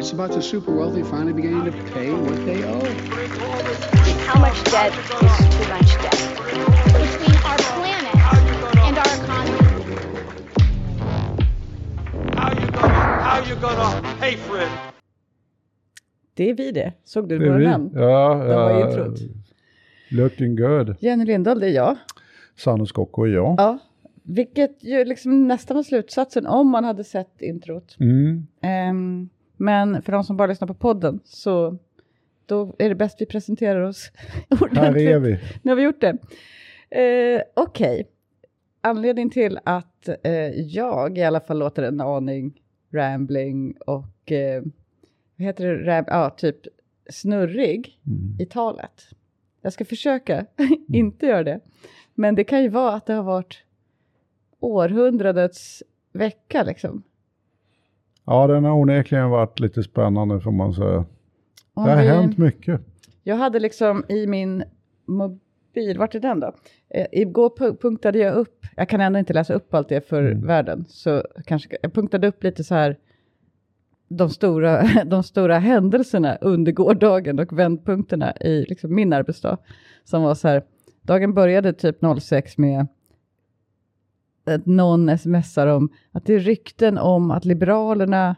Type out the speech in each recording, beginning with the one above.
It's about the super wealthy finally beginning to pay what they owe. How much debt is too much debt? Between our planet and our economy. How you gonna, how you gonna pay for it? Det är vi det. Såg du är våra namn? Ja, ja, introt. Looking good. Jenny Lindahl, det är jag. Sanne Skocko och jag. Ja. Vilket ju liksom nästan var slutsatsen om man hade sett introt. Mm. Ehm, men för de som bara lyssnar på podden så då är det bäst vi presenterar oss ordentligt. Här är vi. Nu har vi gjort det. Eh, Okej. Anledning till att eh, jag i alla fall låter en aning rambling och eh, vad heter det? Ram- ja, typ snurrig Mm. i talet. Jag ska försöka inte göra det. Men det kan ju vara att det har varit århundradets vecka liksom. Ja, den har onekligen varit lite spännande får man säga. Om Det har vi- hänt mycket. Jag hade liksom i min mobil, vart är den då? Eh, igår pu- punktade jag upp, jag kan ändå inte läsa upp allt det för Mm. världen, så kanske jag punktade upp lite så här de stora, de stora händelserna under gårdagen och vändpunkterna i liksom min arbetsdag. Som var så här, dagen började typ 06 med att någon smsar om att det är rykten om att Liberalerna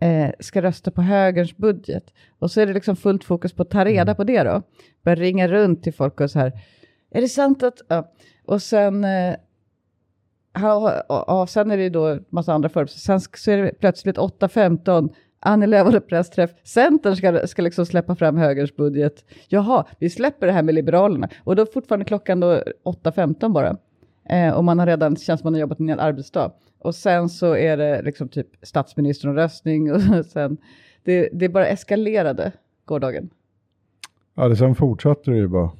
eh, ska rösta på högerns budget. Och så är det liksom fullt fokus på att ta reda Mm. på det då. Börja ringa runt till folk och så här, är det sant att... Ja. Och sen... Eh, ha, ja, ja, sen är det ju då massa andra förberedelser. Sen så är det plötsligt 8.15, Annie Lööf håller pressträff. Centern ska, ska liksom släppa fram högerns budget. Jaha, vi släpper det här med Liberalerna. Och då är fortfarande klockan då 8.15 bara. Eh, och man har redan, känns som man har jobbat en hel arbetsdag. Och sen så är det liksom typ statsministern och röstning och sen, det, det bara eskalerade gårdagen. Ja, det sen fortsatte det ju bara.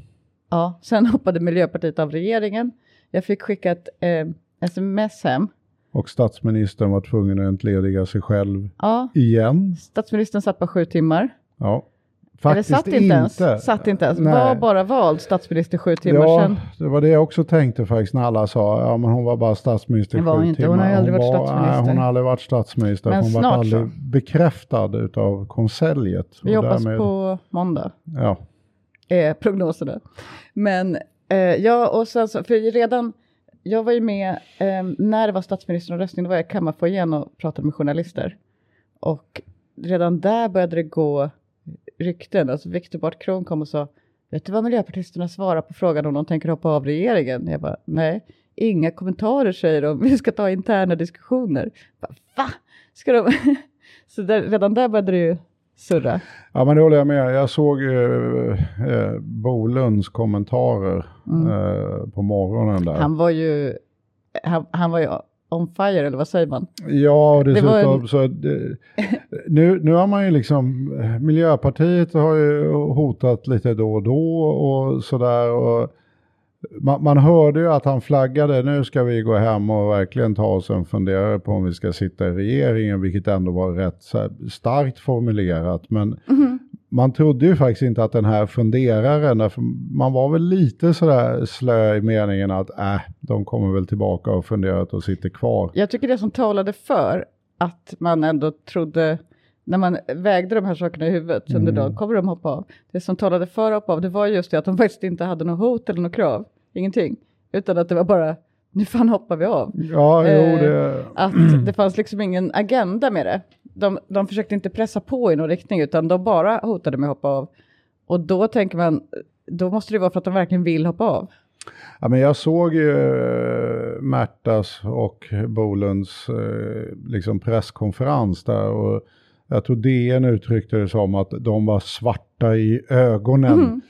Ja, sen hoppade Miljöpartiet av regeringen. Jag fick skicka ett eh, sms hem. Och statsministern var tvungen att entlediga sig själv Ja, igen. statsministern satt på sju timmar. Ja, Eller faktiskt satt inte, ens. Satt inte ens. Nej. Var bara vald statsminister sju timmar Ja, sedan. det var det jag också tänkte faktiskt när alla sa ja men hon var bara statsminister Det var sju hon inte. timmar. Hon har aldrig varit var- statsminister. Nej, hon har aldrig varit statsminister. Men hon var snart aldrig så. bekräftad utav konseljet. Vi hoppas därmed- på måndag. Ja, är prognoserna. Men eh, ja, och sen så, för redan, jag var ju med eh, när det var statsministeromröstning, då var jag i kammarfoajén och pratade med journalister. Och redan där började det gå rykten. Alltså Viktor Bart Kron kom och sa, vet du vad miljöpartisterna svarar på frågan om de tänker hoppa av regeringen? Jag bara, nej, inga kommentarer säger de, vi ska ta interna diskussioner. Jag bara, Va? Ska de? så där, redan där började det ju surra. ja men det håller jag med. Jag såg eh, eh, Bolunds kommentarer eh, på morgonen där. Mm. Han var ju, han, han var ju on fire, eller vad säger man? Ja, och Det dessutom en- så det, nu, nu har man ju liksom, Miljöpartiet har ju hotat lite då och då och sådär. Och man, man hörde ju att han flaggade, nu ska vi gå hem och verkligen ta oss en funderare på om vi ska sitta i regeringen, vilket ändå var rätt starkt formulerat. Men man trodde ju faktiskt inte att den här funderaren, man var väl lite sådär slö i meningen att äh, de kommer väl tillbaka och funderat och sitter kvar. Jag tycker det som talade för att man ändå trodde, när man vägde de här sakerna i huvudet under Mm. dagen, kommer de hoppa av? Det som talade för att hoppa av, det var just det att de faktiskt inte hade något hot eller något krav, ingenting. Utan att det var bara, nu fan hoppar vi av. Ja, jo, Eh, det... Att det fanns liksom ingen agenda med det. De, de försökte inte pressa på i någon riktning, utan de bara hotade med att hoppa av. Och då tänker man, då måste det vara för att de verkligen vill hoppa av. Ja, men jag såg ju eh, Märtas och Bolunds eh, liksom presskonferens där och jag tror DN uttryckte det som att de var svarta i ögonen.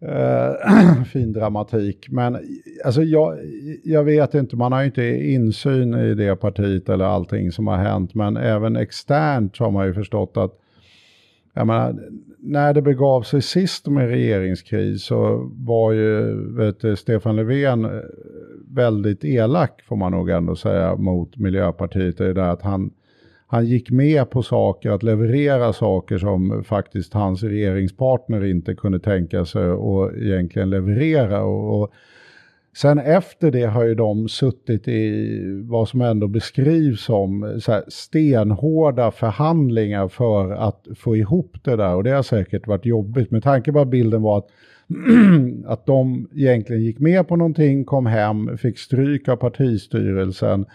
Eh, fin dramatik. Men alltså jag, jag vet inte, man har ju inte insyn i det partiet eller allting som har hänt. Men även externt så har man ju förstått att jag menar, när det begav sig sist med regeringskris så var ju vet du, Stefan Löfven eh, väldigt elak får man nog ändå säga mot Miljöpartiet. Det är där att han, han gick med på saker, att leverera saker som faktiskt hans regeringspartner inte kunde tänka sig och egentligen leverera. Och, och Sen efter det har ju de suttit i vad som ändå beskrivs som så här, stenhårda förhandlingar för att få ihop det där. Och det har säkert varit jobbigt med tanke på att bilden var att, att de egentligen gick med på någonting, kom hem, fick stryk av partistyrelsen,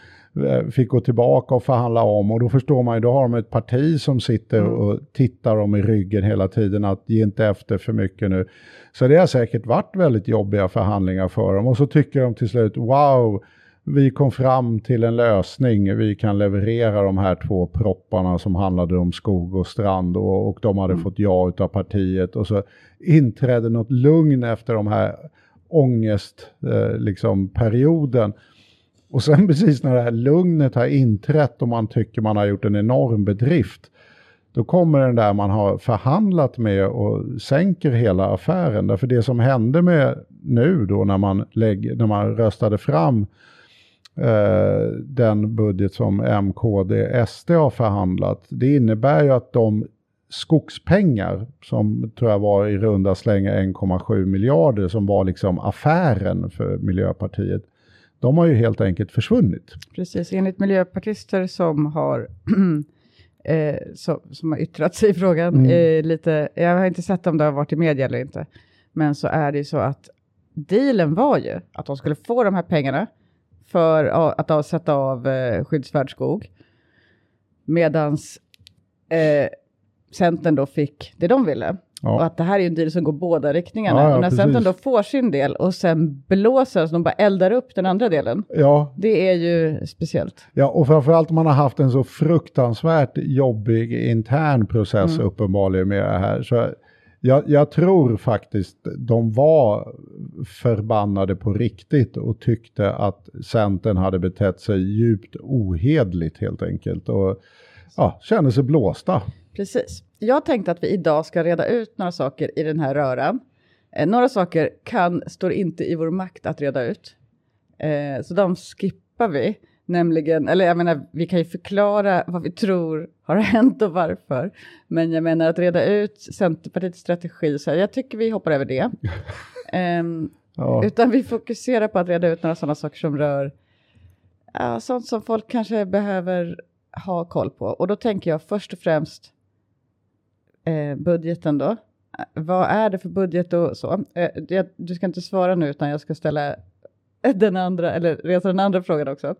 fick gå tillbaka och förhandla om och då förstår man ju, då har de ett parti som sitter Mm. och tittar dem i ryggen hela tiden att ge inte efter för mycket nu. Så det har säkert varit väldigt jobbiga förhandlingar för dem och så tycker de till slut wow, vi kom fram till en lösning, vi kan leverera de här två propparna som handlade om skog och strand och, och de hade fått ja utav partiet och så inträdde något lugn efter de här ångest, eh, liksom perioden. Och sen precis när det här lugnet har inträtt och man tycker man har gjort en enorm bedrift, då kommer den där man har förhandlat med och sänker hela affären. Därför det som hände med nu då när man, lägger, när man röstade fram eh, den budget som MKD SD har förhandlat, det innebär ju att de skogspengar som tror jag var i runda slänga 1,7 miljarder som var liksom affären för Miljöpartiet, de har ju helt enkelt försvunnit. Precis, enligt miljöpartister som har, eh, som, som har yttrat sig i frågan, Mm. eh, lite, jag har inte sett om det har varit i media eller inte, men så är det ju så att dealen var ju att de skulle få de här pengarna för att avsätta av eh, skyddsvärd skog, medans eh, Centern då fick det de ville. Och Ja, att det här är ju en deal som går båda riktningarna. Ja, ja, och när Centern precis. då får sin del och sen blåser, så de bara eldar upp den andra delen. ja, Det är ju speciellt. ja, och framförallt om man har haft en så fruktansvärt jobbig intern process Mm. uppenbarligen med det här. Så jag, jag tror faktiskt de var förbannade på riktigt och tyckte att Centern hade betett sig djupt ohedligt helt enkelt. Och ja, kände sig blåsta. Precis. Jag tänkte att vi idag ska reda ut några saker i den här röran. Eh, några saker kan, står inte i vår makt att reda ut. Eh, så de skippar vi. Nämligen, eller jag menar, vi kan ju förklara vad vi tror har hänt och varför. Men jag menar att reda ut Centerpartiets strategi, så här, jag tycker vi hoppar över det. Ehm, Ja, Utan vi fokuserar på att reda ut några sådana saker som rör ja, sånt som folk kanske behöver ha koll på. Och då tänker jag först och främst eh, budgeten då. Eh, Vad är det för budget och så? Eh, jag, du ska inte svara nu utan jag ska ställa den andra, eller resa den andra frågan också.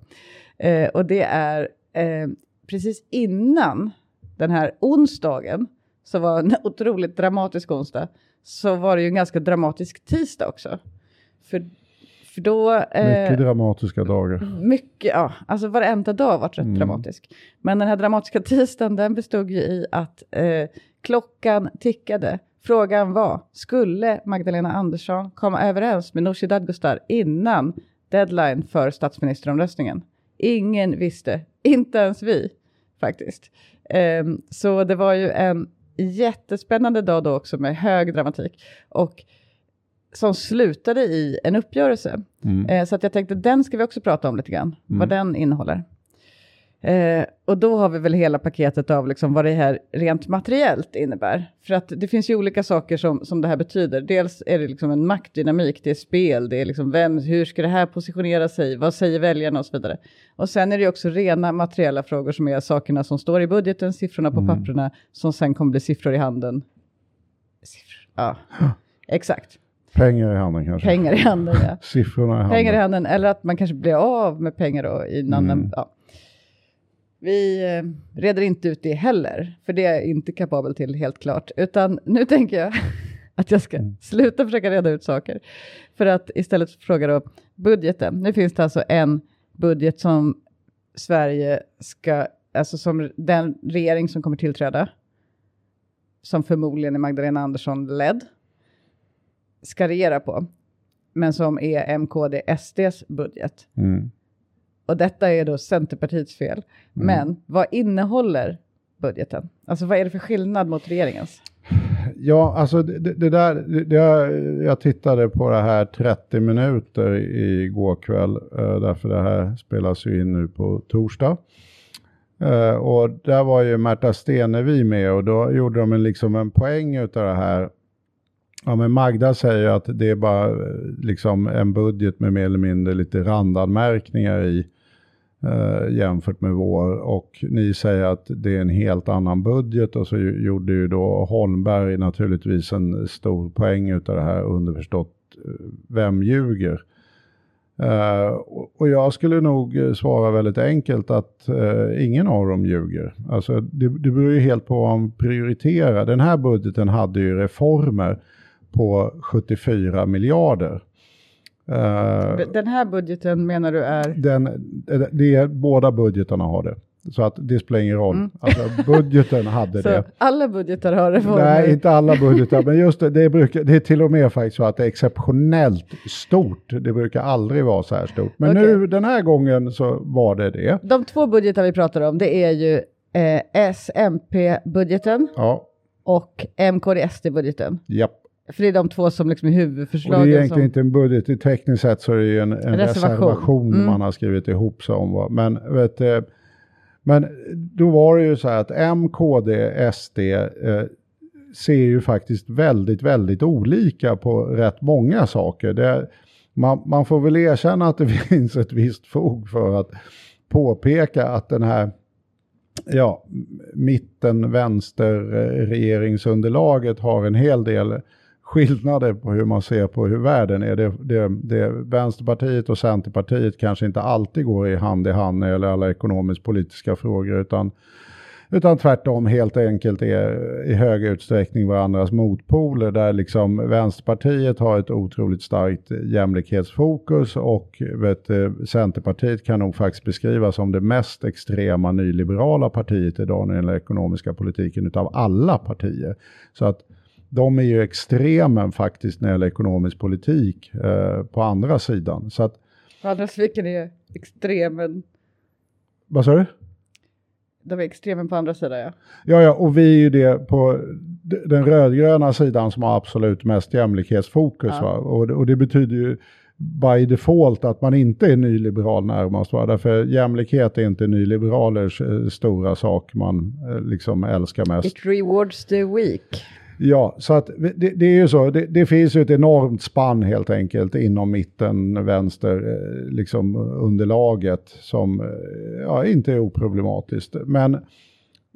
Eh, och det är eh, precis innan den här onsdagen, så var en otroligt dramatisk onsdag, så var det ju en ganska dramatisk tisdag också. För, för då... eh, mycket dramatiska dagar. mycket, ja, alltså varenda dag har varit rätt Mm. dramatisk. Men den här dramatiska tisdagen, den bestod ju i att eh, klockan tickade. Frågan var, skulle Magdalena Andersson komma överens med Nooshi Dadgostar innan deadline för statsministeromröstningen? Ingen visste, inte ens vi faktiskt. Ehm, så det var ju en jättespännande dag då också med hög dramatik. Och som slutade i en uppgörelse. Mm. Eh, så att jag tänkte den ska vi också prata om lite grann, vad den innehåller. Eh, och då har vi väl hela paketet av liksom vad det här rent materiellt innebär. För att det finns ju olika saker som, som det här betyder. Dels är det liksom en maktdynamik, det är spel, det är liksom vem, hur ska det här positionera sig, vad säger väljarna och så vidare. Och sen är det också rena materiella frågor som är sakerna som står i budgeten, siffrorna på papperna, som sen kommer bli siffror i handen. Siffror, ja, exakt. Pengar i handen kanske. Pengar i handen, ja. Siffrorna i handen. pengar i handen eller att man kanske blir av med pengar då i en annan... Mm. Ja. Vi eh, reder inte ut det heller, för det är jag inte kapabel till helt klart. Utan nu tänker jag att jag ska Mm. sluta försöka reda ut saker. För att istället fråga då budgeten. Nu finns det alltså en budget som Sverige ska, alltså som den regering som kommer tillträda, som förmodligen är Magdalena Andersson ledd, ska regera på. Men som är MKD SDs budget. Mm. Och detta är då Centerpartiets fel. Men vad innehåller budgeten? Alltså vad är det för skillnad mot regeringens? Ja, alltså det, det där, det, det, jag tittade på det här 30 minuter igår kväll, eh, därför det här spelas ju in nu på torsdag. Eh, och där var ju Märta Stenevi med och då gjorde de en, liksom en poäng utav det här Ja, men Magda säger att det är bara eh, liksom en budget med mer eller mindre lite randanmärkningar i eh, jämfört med vår. Och ni säger att det är en helt annan budget och så gjorde ju då Holmberg naturligtvis en stor poäng utav det här underförstått, eh, vem ljuger? Eh, och- jag skulle nog eh, svara väldigt enkelt att eh, ingen av dem ljuger. Alltså det, det beror ju helt på vad man prioriterar. Den här budgeten hade ju reformer på 74 miljarder. Eh, Den här budgeten menar du är... den, det är, båda budgetarna har det. Så att det spelar ingen roll. Alltså budgeten hade Mm. Det. alla budgetar har reformer. Nej, inte alla budgetar, men just det, det, brukar, det är till och med faktiskt så att det är exceptionellt stort. Det brukar aldrig vara så här stort. Men Okej. nu den här gången så var det det. De två budgetar vi pratar om, det är ju eh, SMP-budgeten Ja, och MKD-SD-budgeten. japp. För det är de två som liksom är Och det huvudförslagen. är egentligen som... inte en budget, i tekniskt sett så är det ju en, en Reservation. reservation, Mm. man har skrivit ihop sig om. Men, vet, du, men då var det ju så här att M, KD, SD eh, ser ju faktiskt väldigt, väldigt olika på rätt många saker. Det, man, man får väl erkänna att det finns ett visst fog för att påpeka att den här ja, mitten vänster eh, regeringsunderlaget har en hel del skillnader på hur man ser på hur världen är. Det, det, det, Vänsterpartiet och Centerpartiet kanske inte alltid går i hand i hand när det gäller alla ekonomisk-politiska frågor utan, utan tvärtom helt enkelt är i hög utsträckning varandras motpoler där liksom Vänsterpartiet har ett otroligt starkt jämlikhetsfokus och vet, Centerpartiet kan nog faktiskt beskrivas som det mest extrema nyliberala partiet idag när det gäller ekonomiska politiken utav alla partier. Så att de är ju extremen faktiskt när det gäller ekonomisk politik eh, på andra sidan. Så att, På andra sidan är extremen. vad sa du? De är extremen på andra sidan ja. Ja, ja, och vi är ju det på den rödgröna sidan som har absolut mest jämlikhetsfokus. Ja. Och, och det betyder ju by default att man inte är nyliberal närmast. Va? Därför jämlikhet är inte nyliberalers eh, stora sak man eh, liksom älskar mest. It rewards the weak. Ja, så att det, det är ju så. Det, det finns ju ett enormt spann helt enkelt inom mitten, vänster, eh, liksom underlaget som eh, ja, inte är oproblematiskt. Men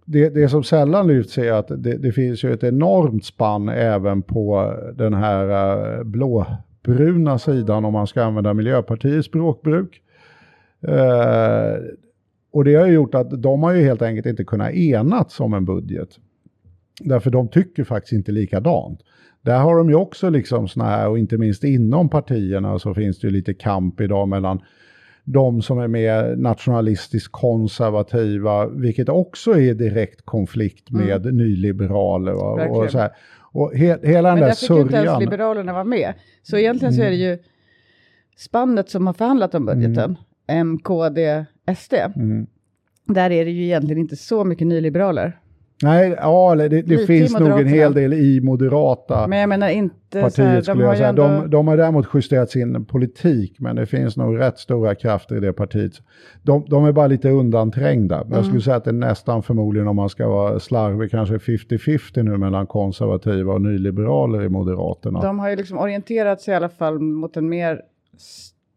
det, det som sällan lyfts är att det, det finns ju ett enormt spann även på den här eh, blåbruna sidan om man ska använda Miljöpartiets språkbruk. Eh, och det har ju gjort att de har ju helt enkelt inte kunnat enats om en budget. Därför de tycker faktiskt inte likadant. Där har de ju också liksom såna här, och inte minst inom partierna så finns det ju lite kamp idag mellan de som är mer nationalistiskt konservativa, vilket också är i direkt konflikt med nyliberaler. va? Och, Verkligen. så här. och he, hela den Men där där fick ju inte ens sörjan. Liberalerna vara med. Så egentligen så är det ju spannet som har förhandlat om budgeten, M, KD, SD. Mm. Där är det ju egentligen inte så mycket nyliberaler. Nej, ja, det, det finns nog en hel del i moderata Men jag menar inte så här, partiet de har säga. ändå... De, de har däremot justerat sin politik, men det finns nog rätt stora krafter i det partiet. De, de är bara lite undanträngda. Men Mm. Jag skulle säga att det är nästan förmodligen, om man ska vara slarvig, kanske 50-50 nu mellan konservativa och nyliberaler i Moderaterna. De har ju liksom orienterat sig i alla fall mot en mer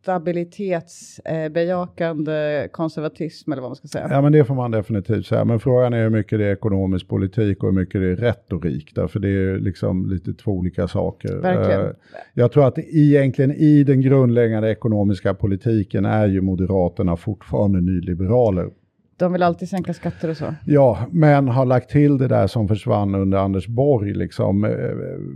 stabilitetsbejakande konservatism eller vad man ska säga. Ja, men det får man definitivt säga. Men frågan är hur mycket det är ekonomisk politik och hur mycket det är retorik. Därför det är liksom lite två olika saker. Verkligen. Eh, Jag tror att egentligen i den grundläggande ekonomiska politiken är ju Moderaterna fortfarande nyliberaler. De vill alltid sänka skatter och så. Ja, men har lagt till det där som försvann under Anders Borg, liksom eh,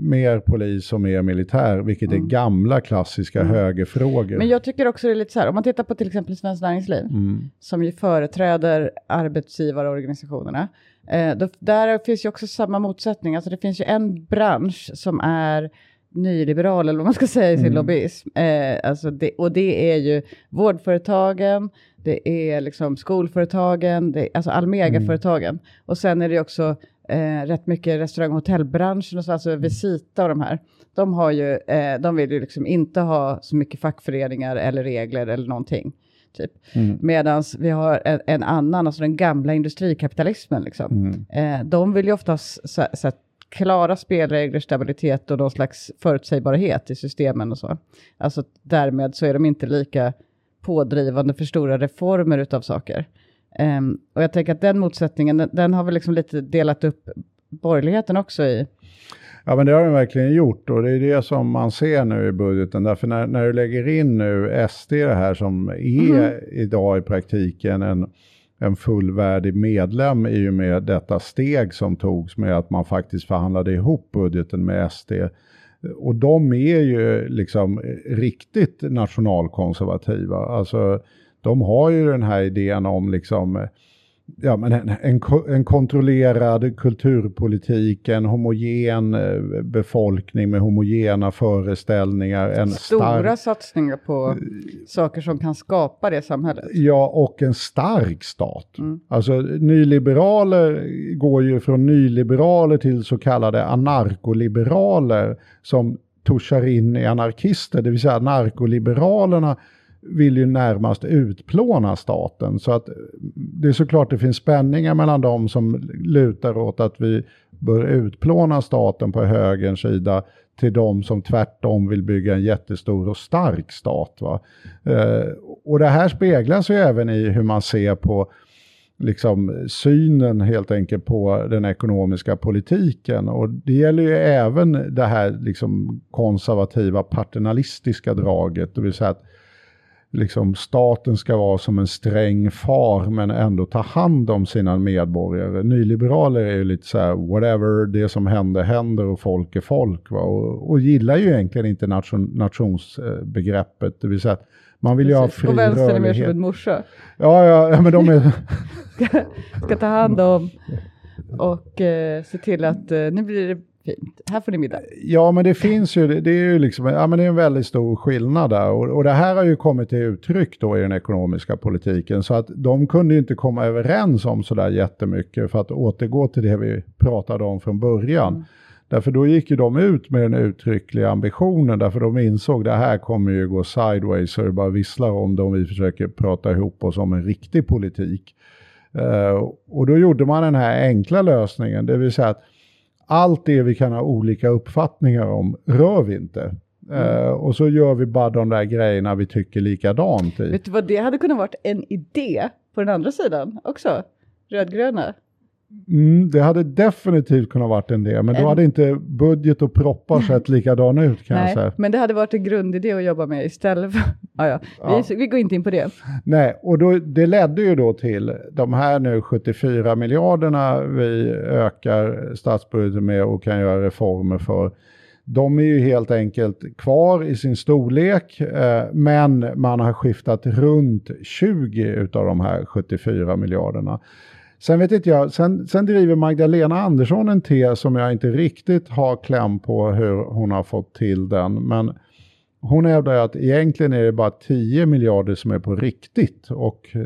mer polis och mer militär, vilket är gamla klassiska högerfrågor. Mm. Men jag tycker också det är lite så här, om man tittar på till exempel Svenskt Näringsliv, Mm. som ju företräder arbetsgivarorganisationerna, eh, då, där finns ju också samma motsättning. Alltså det finns ju en bransch som är nyliberal, eller vad man ska säga i sin Mm. lobbyism. Eh, alltså det, och det är ju vårdföretagen, det är liksom skolföretagen, det, alltså Almega-företagen. Och sen är det också eh, rätt mycket restaurang och hotellbranschen, och så, alltså Visita och de här. De, har ju, eh, de vill ju liksom inte ha så mycket fackföreningar eller regler eller någonting. Typ. Mm. Medan vi har en, en annan, alltså den gamla industrikapitalismen. Liksom. Mm. Eh, de vill ju oftast så, så, att klara spelregler, stabilitet och någon slags förutsägbarhet i systemen och så. Alltså därmed så är de inte lika pådrivande för stora reformer utav saker. Ehm, och jag tänker att den motsättningen, den, den har väl liksom lite delat upp borgerligheten också i. Ja men det har den verkligen gjort och det är det som man ser nu i budgeten. Därför när, när du lägger in nu SD det här som är idag i praktiken en, en fullvärdig medlem i och med detta steg som togs med att man faktiskt förhandlade ihop budgeten med SD. Och de är ju liksom eh, riktigt nationalkonservativa. Alltså de har ju den här idén om liksom eh, ja, men en, en, en kontrollerad kulturpolitik, en homogen eh, befolkning med homogena föreställningar, en Stora stark, satsningar på saker som kan skapa det samhället. ja, och en stark stat. Mm. Alltså nyliberaler går ju från nyliberaler till så kallade anarkoliberaler som tuschar in i anarkister, det vill säga narkoliberalerna vill ju närmast utplåna staten. Så att det är såklart det finns spänningar mellan de som lutar åt att vi bör utplåna staten på högerns sida till de som tvärtom vill bygga en jättestor och stark stat. Va? Eh, och det här speglas ju även i hur man ser på liksom synen helt enkelt på den ekonomiska politiken. Och det gäller ju även det här liksom konservativa paternalistiska draget, det vill säga att liksom staten ska vara som en sträng far men ändå ta hand om sina medborgare. Nyliberaler är ju lite så här whatever, det som händer händer och folk är folk. Va? Och, och gillar ju egentligen inte nation, nationsbegreppet, det vill säga att man vill ju ha fri Och vänstern är mer som rörlighet. en morsa. Ja, ja, men de är... Ska ta hand om och eh, se till att eh, nu blir det fint. Här får ni middag. Ja, men det finns ju, det, är ju liksom, ja men det är en väldigt stor skillnad där. Och, och det här har ju kommit till uttryck då i den ekonomiska politiken. Så att de kunde ju inte komma överens om sådär jättemycket för att återgå till det vi pratade om från början. Därför då gick ju de ut med den uttryckliga ambitionen, därför de insåg det här kommer ju gå sideways så det bara visslar om det om vi försöker prata ihop oss om en riktig politik. Eh, och då gjorde man den här enkla lösningen, det vill säga att allt det vi kan ha olika uppfattningar om rör vi inte. Eh, och så gör vi bara de där grejerna vi tycker likadant i. Vet du vad, det hade kunnat varit en idé på den andra sidan också. Rödgröna. Mm, det hade definitivt kunnat varit en det, men då En- hade inte budget och proppar sett likadan ut kan jag Nej, säga. men det hade varit en grundidé att jobba med istället för... Ja, ja. Ja. Vi, vi går inte in på det. Nej, och då, det ledde ju då till de här nu 74 miljarderna vi ökar statsbudgeten med och kan göra reformer för. De är ju helt enkelt kvar i sin storlek, eh, men man har skiftat runt 20 utav de här 74 miljarderna. Sen vet inte jag, sen, sen driver Magdalena Andersson en tes som jag inte riktigt har kläm på hur hon har fått till den, men hon hävdar att egentligen är det bara 10 miljarder som är på riktigt och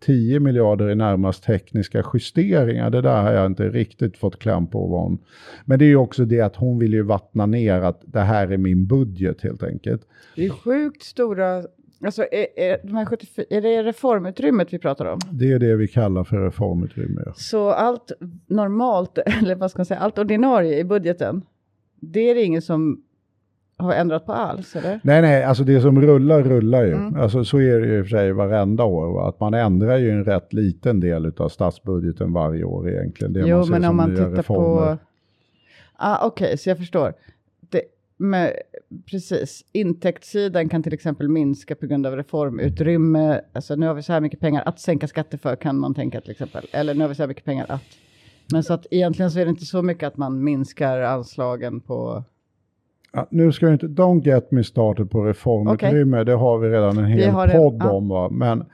10 miljarder är närmast tekniska justeringar. Det där har jag inte riktigt fått kläm på. Vad hon... Men det är ju också det att hon vill ju vattna ner att det här är min budget helt enkelt. Det är sjukt stora... Alltså, är, är, de här 74, är det reformutrymmet vi pratar om? Det är det vi kallar för reformutrymme. ja. Så allt normalt, eller vad ska man säga, allt ordinarie i budgeten, det är det ingen som har ändrat på alls, eller? Nej, nej, alltså det som rullar rullar ju. Mm. Alltså så är det ju i och för sig varenda år. Va? Att man ändrar ju en rätt liten del av statsbudgeten varje år egentligen. Det jo, ser men som om man tittar reformer. på... Ah, Okej, så jag förstår. Men, precis, intäktssidan kan till exempel minska på grund av reformutrymme. Alltså nu har vi så här mycket pengar att sänka skatter för kan man tänka till exempel. Eller nu har vi så här mycket pengar att... Men så att egentligen så är det inte så mycket att man minskar anslagen på... Ja, nu ska jag inte, don't get me started på reformutrymme, det har vi redan en hel en- podd ja. om. Va? Men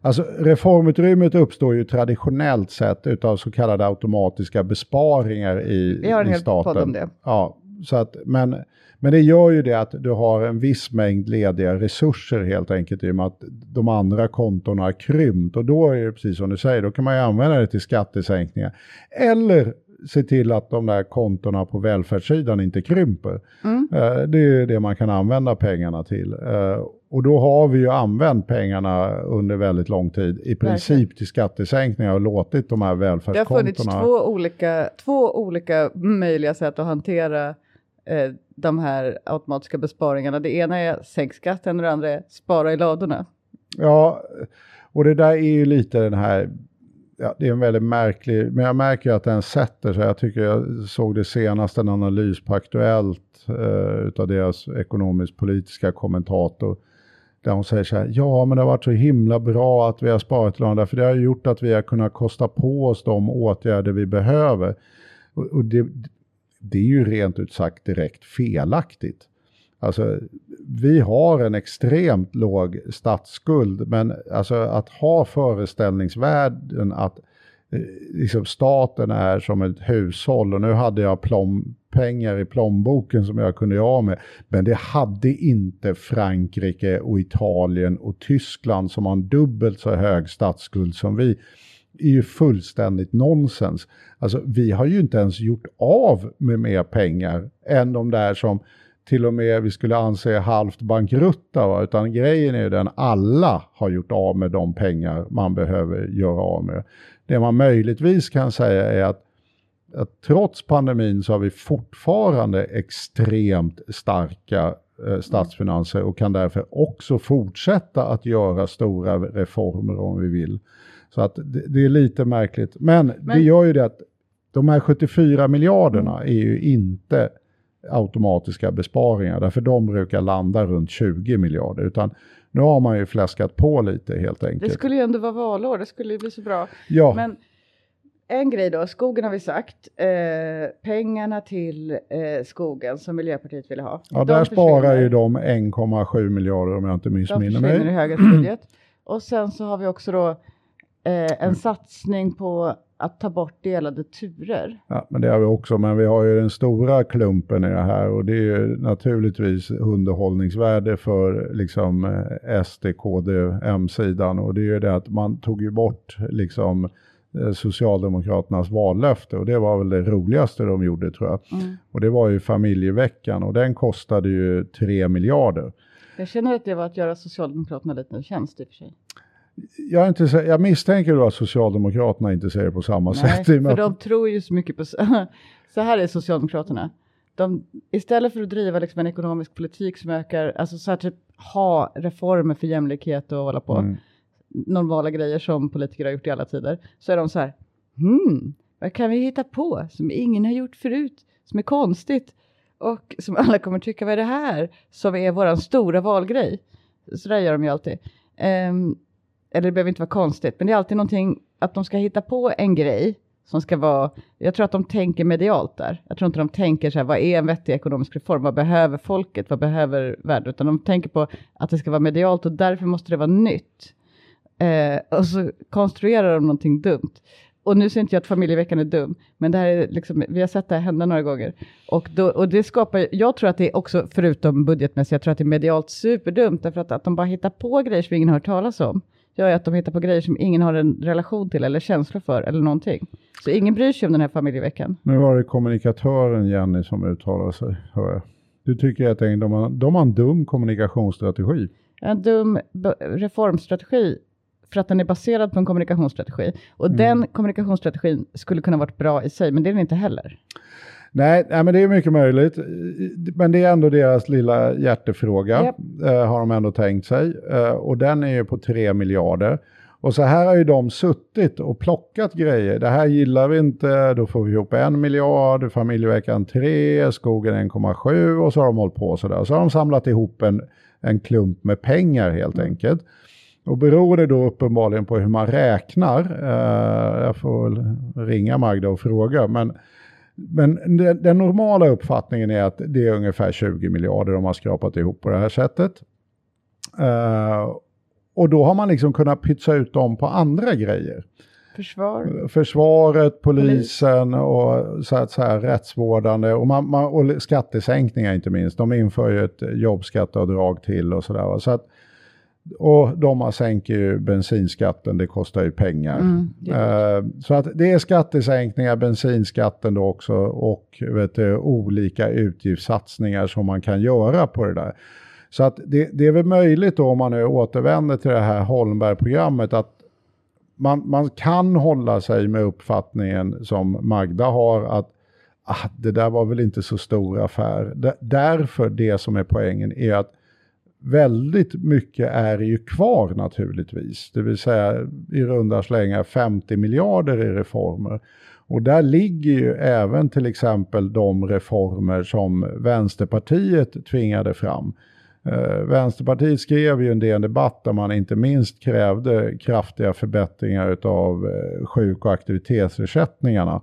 alltså, reformutrymmet uppstår ju traditionellt sett utav så kallade automatiska besparingar i, Vi har en i hel staten. podd om det. Ja, så att, men, men det gör ju det att du har en viss mängd lediga resurser helt enkelt i och med att de andra kontona har krympt. Och då är det precis som du säger, då kan man ju använda det till skattesänkningar. Eller se till att de där kontona på välfärdssidan inte krymper. Mm. Eh, det är ju det man kan använda pengarna till. Eh, och då har vi ju använt pengarna under väldigt lång tid i princip till skattesänkningar och låtit de här Det har funnits välfärdskontona... två olika, två olika möjliga sätt att hantera eh, de här automatiska besparingarna. Det ena är sänk skatten och det andra är spara i ladorna. Ja, och det där är ju lite den här, ja, det är en väldigt märklig, men jag märker ju att den sätter sig. Jag tycker jag såg det senast en analys på Aktuellt eh, utav deras ekonomisk-politiska kommentator. Där hon säger så här, ja men det har varit så himla bra att vi har sparat lån för det har gjort att vi har kunnat kosta på oss de åtgärder vi behöver. Och, och det, det är ju rent ut sagt direkt felaktigt. Alltså, vi har en extremt låg statsskuld, men alltså att ha föreställningsvärden att eh, liksom staten är som ett hushåll och nu hade jag plom, pengar i plånboken som jag kunde göra av med. Men det hade inte Frankrike och Italien och Tyskland som har en dubbelt så hög statsskuld som vi. Det är ju fullständigt nonsens. Alltså vi har ju inte ens gjort av med mer pengar än de där som till och med vi skulle anse halvt bankrutta. Va? Utan grejen är ju den alla har gjort av med de pengar man behöver göra av med. Det man möjligtvis kan säga är att, att trots pandemin så har vi fortfarande extremt starka eh, statsfinanser och kan därför också fortsätta att göra stora reformer om vi vill. Så att det, det är lite märkligt. Men, det Men- gör ju det att de här 74 miljarderna är ju inte automatiska besparingar, därför de brukar landa runt 20 miljarder, utan nu har man ju fläskat på lite helt Det enkelt. skulle ju ändå vara valår, det skulle ju bli så bra. ja, Men en grej då, skogen har vi sagt. Eh, pengarna till eh, skogen som Miljöpartiet ville ha. ja, de där sparar försvinner. ju de 1,7 miljarder om jag inte De missminner försvinner i mig. högerns budget. Och sen så har vi också då eh, en satsning på att ta bort delade turer. Ja, men det har vi också, men vi har ju den stora klumpen i det här och det är ju naturligtvis underhållningsvärde för liksom eh, SD, KD, M-sidan och det är ju det att man tog ju bort liksom eh, Socialdemokraternas vallöfte och det var väl det roligaste de gjorde tror jag. Mm. Och det var ju familjeveckan och den kostade ju 3 miljarder. Jag känner att det var att göra Socialdemokraterna lite en tjänst i och för sig. Jag, inte, jag misstänker då att Socialdemokraterna inte det på samma sätt. och med för att- de tror ju så mycket på... så här är Socialdemokraterna. De, istället för att driva liksom en ekonomisk politik som ökar, alltså så här typ ha reformer för jämlikhet och hålla på, Mm. normala grejer som politiker har gjort i alla tider, så är de så här, hmm, vad kan vi hitta på som ingen har gjort förut, som är konstigt och som alla kommer tycka, vad är det här, som är våran stora valgrej. Så där gör de ju alltid. Ehm, eller det behöver inte vara konstigt, men det är alltid någonting att de ska hitta på en grej som ska vara, jag tror att de tänker medialt där. Jag tror inte de tänker så här, vad är en vettig ekonomisk reform? Vad behöver folket? Vad behöver världen? Utan de tänker på att det ska vara medialt och därför måste det vara nytt. Eh, och så konstruerar de någonting dumt. Och nu säger inte jag att familjeveckan är dum, men det här är liksom, vi har sett det här hända några gånger. Och, då, och det skapar, jag tror att det är också, förutom budgetmässigt, jag tror att det är medialt superdumt, därför att, att de bara hittar på grejer som ingen har hört talas om, gör ju att de hittar på grejer som ingen har en relation till eller känsla för eller någonting. Så ingen bryr sig om den här familjeveckan. Nu var det kommunikatören Jenny som uttalade sig, hör jag. Du tycker att de har, de har en dum kommunikationsstrategi. En dum reformstrategi för att den är baserad på en kommunikationsstrategi. Och den kommunikationsstrategin skulle kunna varit bra i sig, men det är den inte heller. Nej, nej, men det är mycket möjligt. Men det är ändå deras lilla hjärtefråga, Japp. eh, har de ändå tänkt sig. Eh, och den är ju på 3 miljarder. Och så här har ju de suttit och plockat grejer. Det här gillar vi inte, då får vi ihop en miljard, familjeveckan 3, skogen 1,7 och så har de hållit på sådär. Så har de samlat ihop en, en klump med pengar helt enkelt. Och beror det då uppenbarligen på hur man räknar, eh, jag får väl ringa Magda och fråga, men, men den, den normala uppfattningen är att det är ungefär 20 miljarder de har skrapat ihop på det här sättet. Eh, och då har man liksom kunnat pytsa ut dem på andra grejer. Försvar. Försvaret, polisen och så att så här, rättsvårdande och, man, man, och skattesänkningar inte minst. De inför ju ett jobbskatteavdrag till och sådär. Så att Och de sänker ju bensinskatten, det kostar ju pengar. Mm, Eh, så att det är skattesänkningar, bensinskatten då också och du, olika utgiftssatsningar som man kan göra på det där. Så att det, det är väl möjligt då om man nu återvänder till det här Holmberg-programmet att man, man kan hålla sig med uppfattningen som Magda har att ah, det där var väl inte så stor affär. Därför det som är poängen är att väldigt mycket är ju kvar naturligtvis. Det vill säga i runda slängar 50 miljarder i reformer. Och där ligger ju även till exempel de reformer som Vänsterpartiet tvingade fram. Eh, Vänsterpartiet skrev ju en del debatt där man inte minst krävde kraftiga förbättringar av eh, sjuk och aktivitetsersättningarna.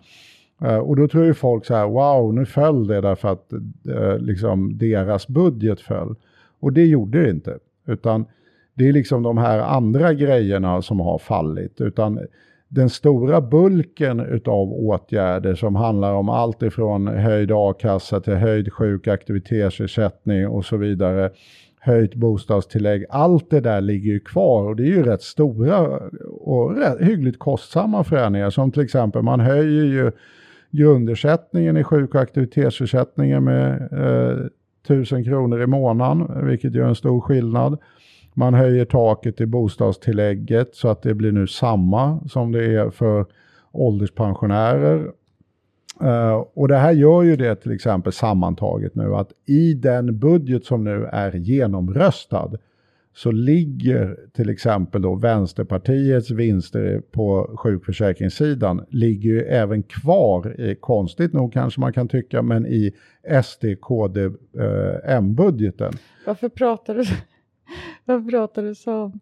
Eh, och då tror ju folk så här, wow, nu föll det därför att eh, liksom deras budget föll. Och det gjorde det inte. Utan det är liksom de här andra grejerna som har fallit. Utan den stora bulken utav åtgärder som handlar om allt ifrån höjd a-kassa till höjd sjuk aktivitetsersättning och så vidare, höjt bostadstillägg, allt det där ligger ju kvar och det är ju rätt stora och rätt, hyggligt kostsamma förändringar som till exempel man höjer ju grundersättningen i sjuk och aktivitetsersättningen med eh, 1000 kronor i månaden, vilket gör en stor skillnad. Man höjer taket i bostadstillägget så att det blir nu samma som det är för ålderspensionärer. Eh, och det här gör ju det till exempel sammantaget nu att i den budget som nu är genomröstad så ligger till exempel då Vänsterpartiets vinster på sjukförsäkringssidan ligger ju även kvar, i, konstigt nog kanske man kan tycka, men i SD-KD-M-budgeten. Varför pratar du, varför pratar du som,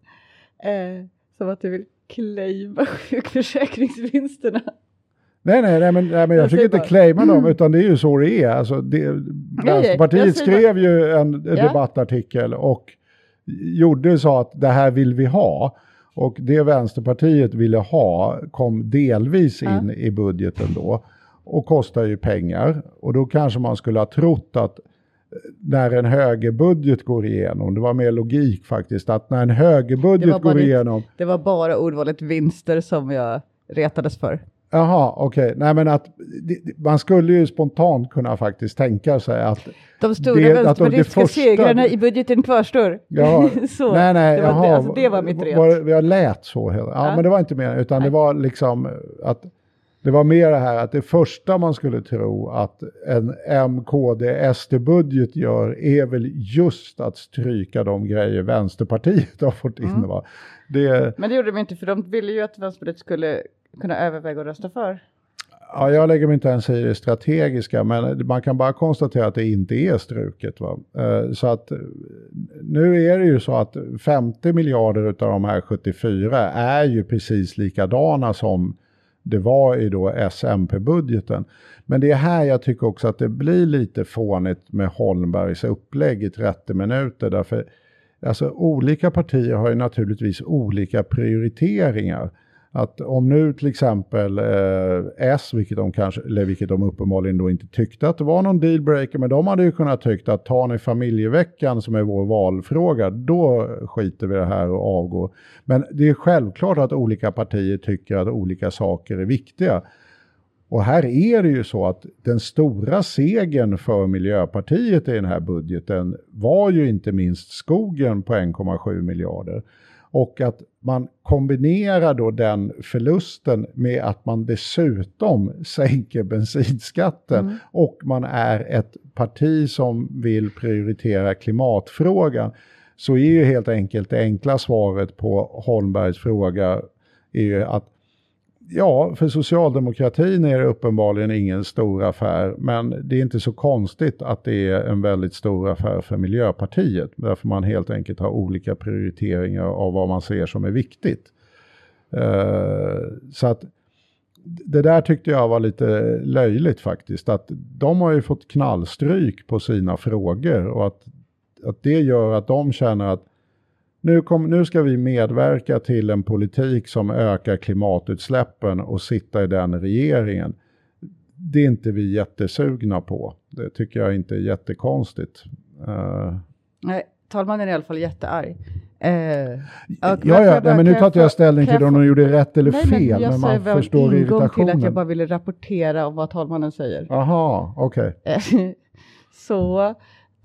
eh, som att du vill claima sjukförsäkringsvinsterna? Nej, nej, nej, men, nej, men jag Jag säger inte bara- claima dem, utan det är ju så det är. Alltså, det, Vänsterpartiet skrev ju en Ja. debattartikel och gjorde så att det här vill vi ha. Och det Vänsterpartiet ville ha kom delvis Ja. in i budgeten då och kostar ju pengar. Och då kanske man skulle ha trott att när en högerbudget går igenom, det var mer logik faktiskt, att när en högerbudget går ditt- igenom, Det var bara ordvalet vinster som jag retades för. Jaha, okej. Nej men att det- det- man skulle ju spontant kunna faktiskt tänka sig att... De stora Det- de- det vänsterpartistiska segrarna i budgeten kvarstår. Ja, så, nej, nej, det, var jaha, det, alltså, det var mitt. Var, jag lät så. Ja, Ja. men det var inte mer, utan det Nej. var liksom att det var mer det här att det första man skulle tro att en MKD-SD-budget gör är väl just att stryka de grejer Vänsterpartiet har fått in. Mm. Det, Men det gjorde de inte för de ville ju att Vänsterpartiet skulle kunna överväga att rösta för. Ja, jag lägger mig inte ens i det strategiska, men man kan bara konstatera att det inte är struket. Va? Eh, så att eh, nu är det ju så att 50 miljarder av de här 74 är ju precis likadana som det var i då SMP-budgeten. Men det är här jag tycker också att det blir lite fånigt med Holmbergs upplägg i 30 minuter. Därför alltså, olika partier har ju naturligtvis olika prioriteringar. Att om nu till exempel eh, S, vilket de, kanske, eller vilket de uppenbarligen då inte tyckte att det var någon dealbreaker, men de hade ju kunnat tyckt att tar ni familjeveckan som är vår valfråga, då skiter vi i det här och avgår. Men det är självklart att olika partier tycker att olika saker är viktiga. Och här är det ju så att den stora segern för Miljöpartiet i den här budgeten var ju inte minst skogen på 1,7 miljarder. Och att man kombinerar då den förlusten med att man dessutom sänker bensinskatten. Och man är ett parti som vill prioritera klimatfrågan. Så är ju helt enkelt det enkla svaret på Holmbergs fråga är ju att Ja, för socialdemokratin är det uppenbarligen ingen stor affär, men det är inte så konstigt att det är en väldigt stor affär för Miljöpartiet, därför man helt enkelt har olika prioriteringar av vad man ser som är viktigt. Uh, så att det där tyckte jag var lite löjligt faktiskt, att de har ju fått knallstryk på sina frågor och att, att det gör att de känner att nu, kom, nu ska vi medverka till en politik som ökar klimatutsläppen och sitta i den regeringen. Det är inte vi jättesugna på. Det tycker jag inte är jättekonstigt. Uh, Nej, talmannen är i alla fall jättearg. Eh, Ja, ja, men nu tar inte jag ställning till om de gjorde rätt eller Nej, fel, men jag men man förstår ingång till att irritationen. jag bara ville rapportera om vad talmannen säger. Jaha, okej. Eh, Så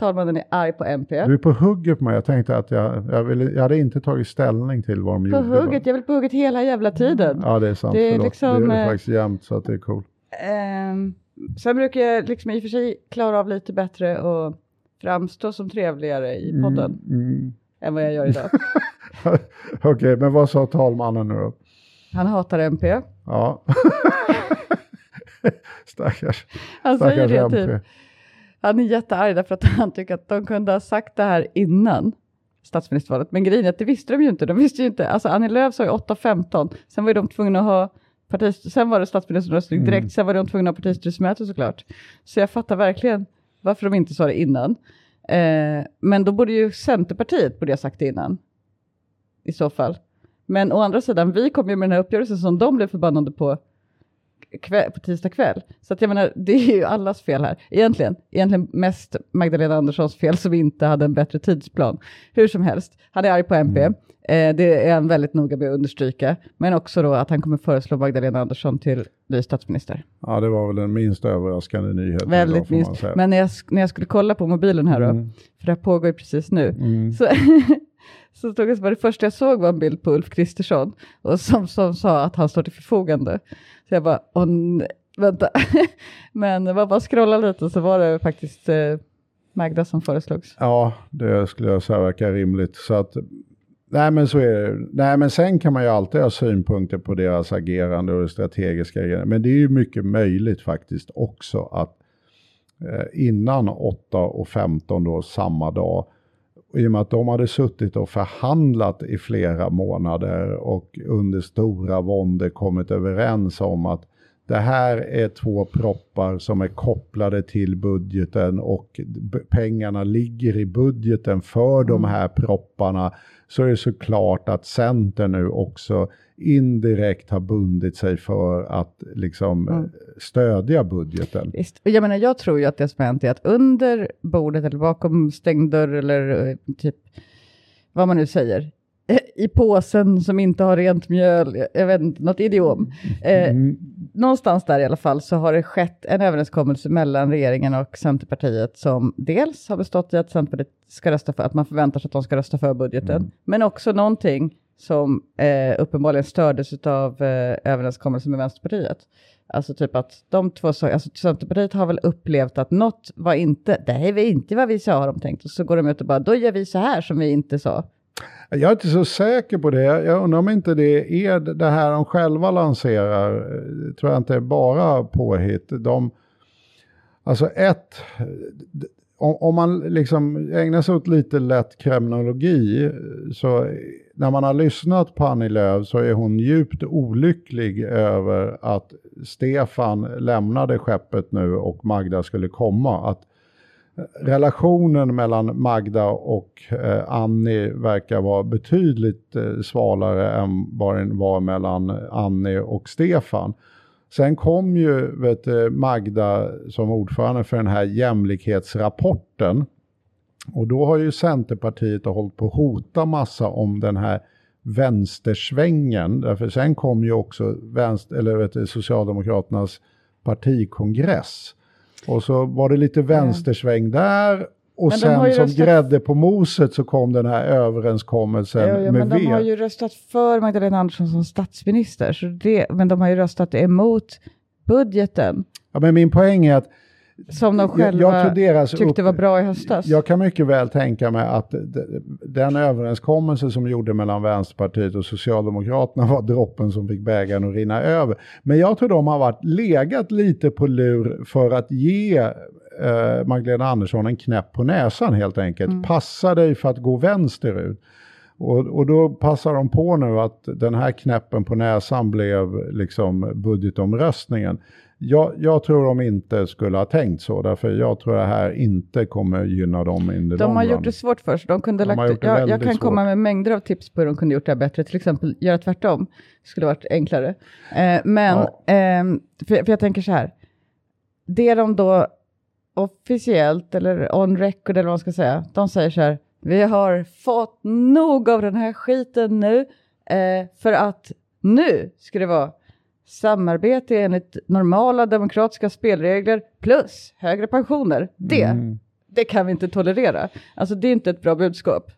talmannen är arg på MP. Du är på hugget på mig. Jag tänkte att jag, jag, ville, jag hade inte tagit ställning till vad de På gjorde. va? hugget, jag vill på hugget hela jävla tiden. Ja, det är sant. Det är Förlåt. liksom, det är eh, faktiskt jämnt så att det är coolt. Ehm, sen brukar jag liksom i och för sig klara av lite bättre och framstå som trevligare i podden Mm, än vad jag gör idag. mm. Okej, men vad sa talmannen nu då? Han hatar MP. Ja. Stackars, Han säger stackars det MP. typ. Han är jättearg därför att han tycker att de kunde ha sagt det här innan statsministervalet. Men grejen är att det visste de ju inte. De visste ju inte. Alltså Annie Lööf sa ju 8-15. Sen var ju de tvungna att ha partis- sen var det statsministeromröstning direkt. Mm. Sen var de tvungna att ha partistyrelsemöte såklart. Så jag fattar verkligen varför de inte sa det innan. Eh, men då borde ju Centerpartiet borde ha sagt det innan. I så fall. Men å andra sidan, vi kom ju med den här uppgörelsen som de blev förbannade på kväll, på tisdag kväll. Så att jag menar, det är ju allas fel här. Egentligen, egentligen mest Magdalena Anderssons fel som inte hade en bättre tidsplan. Hur som helst, han är arg på MP. Mm. Eh, det är han väldigt noga med att understryka. Men också då att han kommer föreslå Magdalena Andersson till ny statsminister. Ja, det var väl den minst överraskande nyheten idag, Väldigt man minst. Men när jag, när jag skulle kolla på mobilen här då, Mm. för det här pågår ju precis nu, Mm. så, så stod det, det första jag såg var en bild på Ulf Kristersson och som, som sa att han står till förfogande. Så jag bara, åh nej, vänta. Men jag bara scrollade lite så var det faktiskt eh, Magda som föreslogs. Ja, det skulle jag säga verkar rimligt. Så att, nej men så är det. Nej men sen kan man ju alltid ha synpunkter på deras agerande och det strategiska agerandet. Men det är ju mycket möjligt faktiskt också att eh, innan 8 och 15 då samma dag, i och med att de hade suttit och förhandlat i flera månader och under stora våndor kommit överens om att det här är två proppar som är kopplade till budgeten och pengarna ligger i budgeten för de här propparna så är det såklart att Centern nu också indirekt har bundit sig för att liksom Mm. eh, stödja budgeten. Visst. Jag menar, jag tror ju att det som hänt är att under bordet eller bakom stängd dörr eller eh, typ vad man nu säger, i påsen som inte har rent mjöl, jag- vet inte, något idiom. Eh, Mm. någonstans där i alla fall så har det skett en överenskommelse mellan regeringen och Centerpartiet som dels har bestått i att Centerpartiet ska rösta för, att man förväntar sig att de ska rösta för budgeten, Mm. men också någonting som eh, uppenbarligen stördes av eh, överenskommelsen med Vänsterpartiet. Alltså typ att de två sa, alltså Centerpartiet har väl upplevt att något var inte, det här var inte vad vi sa har de tänkt. Och så går de ut och bara, då gör vi så här som vi inte sa. Jag är inte så säker på det. Jag undrar om inte det är det här de själva lanserar. Det tror jag inte är bara påhitt. De, alltså ett, om, om man liksom ägnar sig åt lite lätt kriminologi så när man har lyssnat på Annie Lööf så är hon djupt olycklig över att Stefan lämnade skeppet nu och Magda skulle komma. Att relationen mellan Magda och eh, Annie verkar vara betydligt eh, svalare än vad den var mellan Annie och Stefan. Sen kom ju vet, Magda som ordförande för den här jämlikhetsrapporten. Och då har ju Centerpartiet hållit på att hota massa om den här vänstersvängen. Därför sen kom ju också vänster, eller vet Socialdemokraternas partikongress. Och så var det lite vänstersväng där. Och Men sen som röstat- grädde på moset så kom den här överenskommelsen Ja, ja, med men de V. har ju röstat för Magdalena Andersson som statsminister, så det, men de har ju röstat emot budgeten Ja, men min poäng är att som de jag, själva jag deras tyckte upp- var bra i höstas. Jag kan mycket väl tänka mig att den överenskommelse som gjorde mellan Vänsterpartiet och Socialdemokraterna var droppen som fick bägaren att rinna över. Men jag tror de har varit legat lite på lur för att ge eh, Magdalena Andersson en knäpp på näsan helt enkelt. Mm. Passa dig för att gå vänsterut. Och, och då passar de på nu att den här knäppen på näsan blev liksom budgetomröstningen. Jag, jag tror de inte skulle ha tänkt så, därför jag tror det här inte kommer gynna dem in the De har run. gjort det svårt för sig. De kunde De lagt, jag, jag kan komma svårt. med mängder av tips på hur de kunde gjort det här bättre. Till exempel göra tvärtom. Det skulle varit enklare. Eh, men, Ja. ehm, för, för jag tänker så här. Det de då officiellt eller on record eller vad man ska säga. De säger så här. Vi har fått nog av den här skiten nu. Eh, för att nu ska det vara samarbete enligt normala demokratiska spelregler plus högre pensioner. Det, Mm. det kan vi inte tolerera. Alltså det är inte ett bra budskap.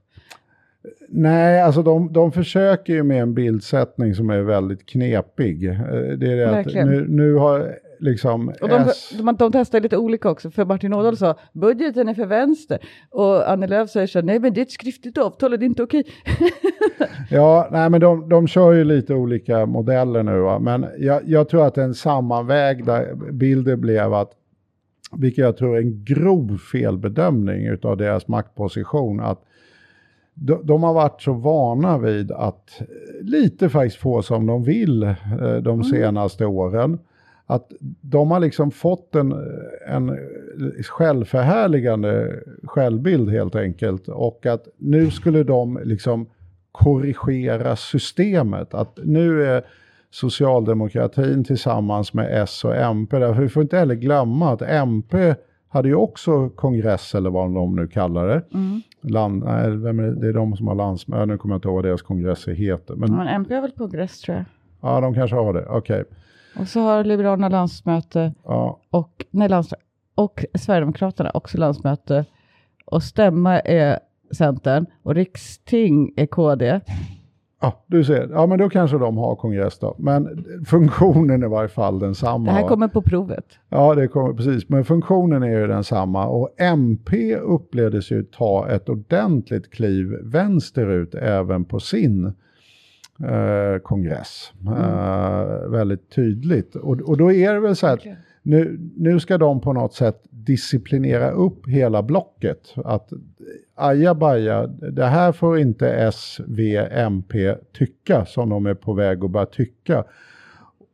Nej, alltså de, de försöker ju med en bildsättning som är väldigt knepig. Eh, Det är det att nu, nu har liksom Och de, de, de testar lite olika också, för Martin Ådahl sa budgeten är för vänster och Annie Lööf säger så nej men det är ett skriftligt avtal och det är inte okej. Ja, nej men de, de kör ju lite olika modeller nu va? men jag, jag tror att den sammanvägda bilden blev att, vilket jag tror är en grov felbedömning utav deras maktposition, att de, de har varit så vana vid att lite faktiskt få som de vill eh, de senaste åren. Att de har liksom fått en, en självförhärligande självbild helt enkelt. Och att nu skulle de liksom korrigera systemet. Att nu är socialdemokratin tillsammans med S och MP, därför vi får inte heller glömma att MP hade ju också kongress eller vad de nu kallar det. Land, nej, är det? det är de som har landsmöte, nu kommer jag inte ihåg vad deras kongresser heter. Men Men MP har väl kongress tror jag. ja, de kanske har det, okej. Och så har Liberalerna landsmöte Ja, och, nej, lands, och Sverigedemokraterna också landsmöte. Och stämma är Centern och riksting är KD. Ja, du ser. Ja, men då kanske de har kongress då. Men funktionen är i varje fall densamma. Det här kommer på provet. Ja, det kommer precis. Men funktionen är ju densamma. Och MP upplevdes ju ta ett ordentligt kliv vänsterut även på sin eh, kongress. Eh, väldigt tydligt. Och, och då är det väl så här att nu, nu ska de på något sätt disciplinera upp hela blocket. Att ajabaja, det här får inte S, V, MP tycka som de är på väg att börja tycka.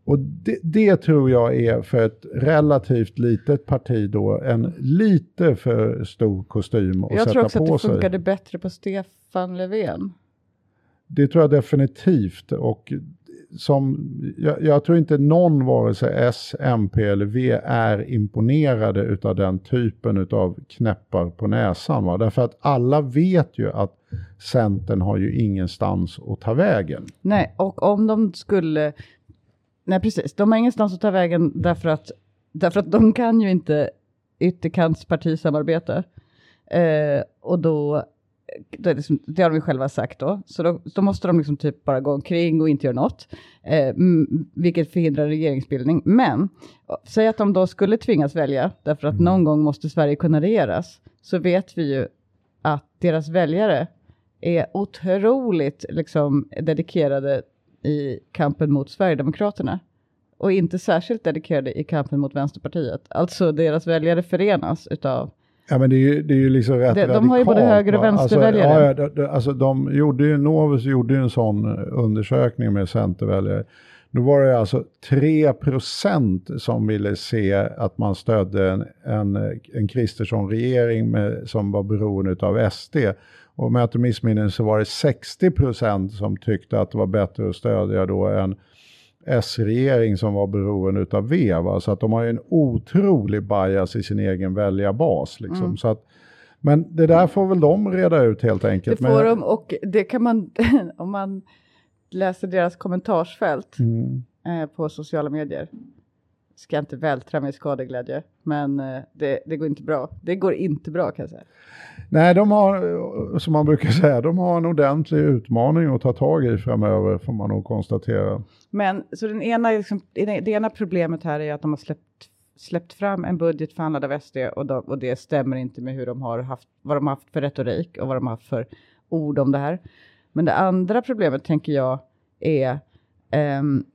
Och det, det tror jag är för ett relativt litet parti då en lite för stor kostym att Jag tror sätta också att på det sig. funkade bättre på Stefan Löfven. Det tror jag definitivt. Och som, jag, jag tror inte någon, vare sig S, MP eller V, är imponerade utav den typen utav knäppar på näsan. Va? Därför att alla vet ju att Centern har ju ingenstans att ta vägen. Nej, och om de skulle... Nej, precis. De har ingenstans att ta vägen därför att, därför att de kan ju inte ytterkantspartisamarbete. Eh, och då, det, liksom, det har de ju själva sagt då, så då, då måste de liksom typ bara gå omkring och inte göra något, eh, vilket förhindrar regeringsbildning. Men säg att de då skulle tvingas välja, därför att någon gång måste Sverige kunna regeras, så vet vi ju att deras väljare är otroligt liksom, dedikerade i kampen mot Sverigedemokraterna och inte särskilt dedikerade i kampen mot Vänsterpartiet. Alltså deras väljare förenas utav Ja men det är ju, det är ju liksom rätt Det- de har ju både höger- och va? vänsterväljare. Alltså, ja, ja, det- det- alltså de gjorde ju, Novus gjorde ju en sån undersökning med centerväljare. Då var det alltså 3% som ville se att man stödde en, en, en Kristersson-regering som var beroende av SD. Och om jag inte missminner så var det 60% som tyckte att det var bättre att stödja då en S-regering som var beroende av V. Va? Så att de har ju en otrolig bias i sin egen väljarbas. Liksom. Mm. Så att, men det där får väl de reda ut helt enkelt. Det får men, de och det kan man, om man läser deras kommentarsfält Mm. eh, på sociala medier, ska inte vältra mig i skadeglädje, men eh, det, det går inte bra. Det går inte bra kan jag säga. Nej, de har, som man brukar säga, de har en ordentlig utmaning att ta tag i framöver, får man nog konstatera. Men så den ena, liksom, det ena problemet här är att de har släppt, släppt fram en budget förhandlad av SD och, de, och det stämmer inte med hur de har haft, vad de har haft för retorik och vad de har haft för ord om det här. Men det andra problemet tänker jag är, ehm,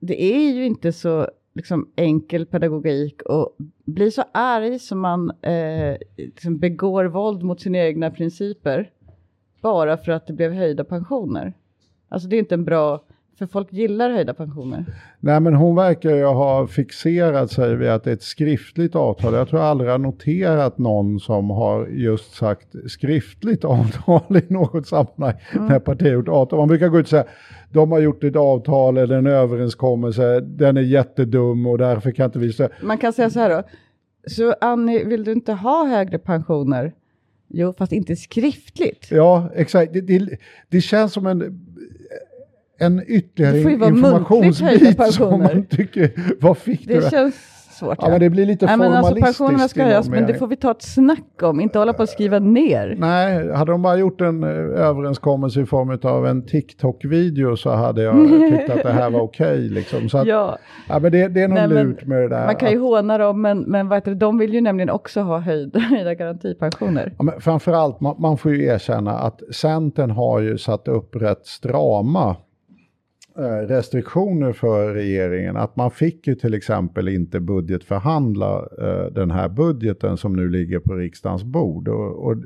det är ju inte så liksom, enkel pedagogik och bli så arg som man eh, liksom begår våld mot sina egna principer bara för att det blev höjda pensioner. Alltså det är inte en bra, för folk gillar höjda pensioner. Nej, men hon verkar ju ha fixerat sig vid att det är ett skriftligt avtal. Jag tror aldrig jag noterat någon som har just sagt skriftligt avtal i något sammanhang när partiet gjort avtal. Man brukar gå ut och säga de har gjort ett avtal eller en överenskommelse, den är jättedum och därför kan inte vi stödja. Man kan säga så här då, så Annie, vill du inte ha högre pensioner? Jo, fast inte skriftligt. Ja, exakt. Det, det, det känns som en, en ytterligare informationsbit som man tycker, vad fick du? Det känns svårt. Ja, men det blir lite Nej, men alltså formalistiskt. pensionerna ska höjas, någon men det får vi ta ett snack om, inte hålla på att skriva ner. Nej, hade de bara gjort en eh, överenskommelse i form av en TikTok-video så hade jag tyckt att det här var okej. liksom. Så att, ja. Ja, men det, det är Nej, men lurt med det där. man kan ju att- håna dem, men, men vad heter det, de vill ju nämligen också ha höjda, höjda garantipensioner. Ja, men framförallt, man, man får ju erkänna att Centern har ju satt upp rätt strama restriktioner för regeringen. Att man fick ju till exempel inte budgetförhandla eh, den här budgeten som nu ligger på riksdagens bord. Och, och,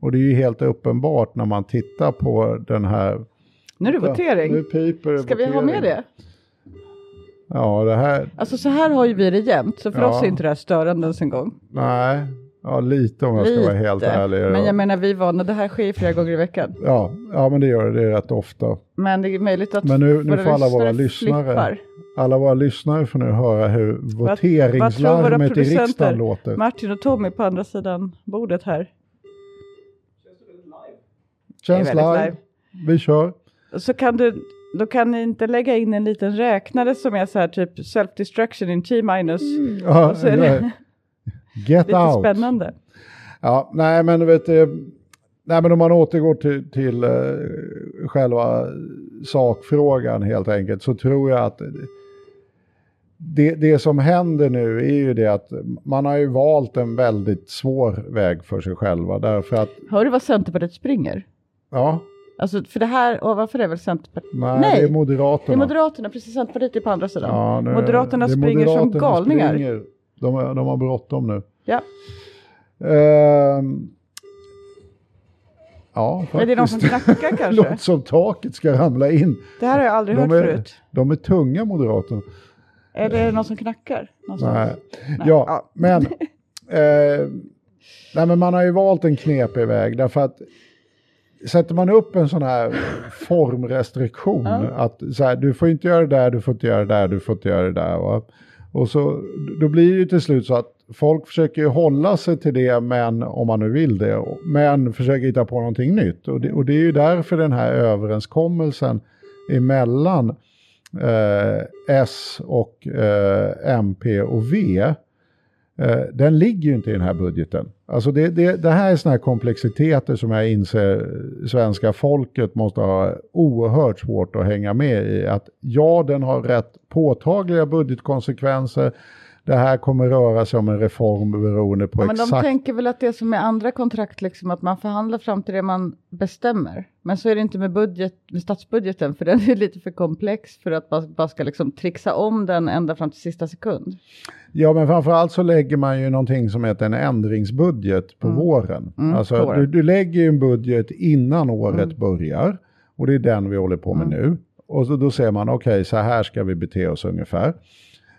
och det är ju helt uppenbart när man tittar på den här... Nu är det votering. Nu piper det Ska vi ha med votering. det? Ja, det här... Alltså så här har ju vi det jämt, så för Ja. oss är inte det här störande ens en gång. Nej, ja, lite om jag ska vara helt ärlig. men Ja. jag menar vi är vana, det här sker ju flera gånger i veckan. Ja, ja, men det gör det, det är rätt ofta. Men det är möjligt att Men nu- nu våra får alla våra lyssnare- flippar. Alla våra lyssnare får nu höra hur vad voteringslarmet i riksdagen låter. Martin och Tommy på andra sidan bordet här. Känns väldigt live. Vi kör. Så kan du, då kan ni inte lägga in en liten räknare som är så här typ self-destruction in T minus. Ja, Och Get lite out. spännande. Ja, nej men du vet, eh, nej men om man återgår till, till eh, själva sakfrågan helt enkelt så tror jag att det, det som händer nu är ju det att man har ju valt en väldigt svår väg för sig själva därför att, Hör du vad Centerpartiet springer? ja, Alltså för det här, ovanför är väl Centerpartiet? nej, Nej, det är Moderaterna. Det är Moderaterna, precis Centerpartiet är på andra sidan. Ja, nu- Moderaterna springer som galningar. springer. De, har- de har bråttom nu. Ja. Ehm, ja, faktiskt. Är det någon som knackar kanske? låter som taket ska ramla in. Det här har jag aldrig hört De är, förut. de är tunga, Moderaterna. Är det någon som knackar? Nej. Nej. Ja, Ja. men, eh, nej, men man har ju valt en knepig väg därför att sätter man upp en sån här formrestriktion, Ja. att så här, du får inte göra det där, du får inte göra det där, du får inte göra det där. Va? Och så, då blir det ju till slut så att folk försöker ju hålla sig till det, men om man nu vill det, men försöker hitta på någonting nytt. Och det, och det är ju därför den här överenskommelsen emellan eh, S och eh, MP och V, eh, den ligger ju inte i den här budgeten. Alltså det, det, det här är sådana här komplexiteter som jag inser svenska folket måste ha oerhört svårt att hänga med i. Att ja, den har rätt påtagliga budgetkonsekvenser. Det här kommer röra sig om en reform beroende på Ja, men de exakt tänker väl att det är som med andra kontrakt, liksom, att man förhandlar fram till det man bestämmer. Men så är det inte med, budget, med statsbudgeten, för den är lite för komplex för att man bara ska liksom trixa om den ända fram till sista sekund. Ja, men framförallt så lägger man ju någonting som heter en ändringsbudget på våren. Mm, alltså. Du, du lägger ju en budget innan året Mm. börjar och det är den vi håller på med nu. Och så, då säger man okej, så här ska vi bete oss ungefär.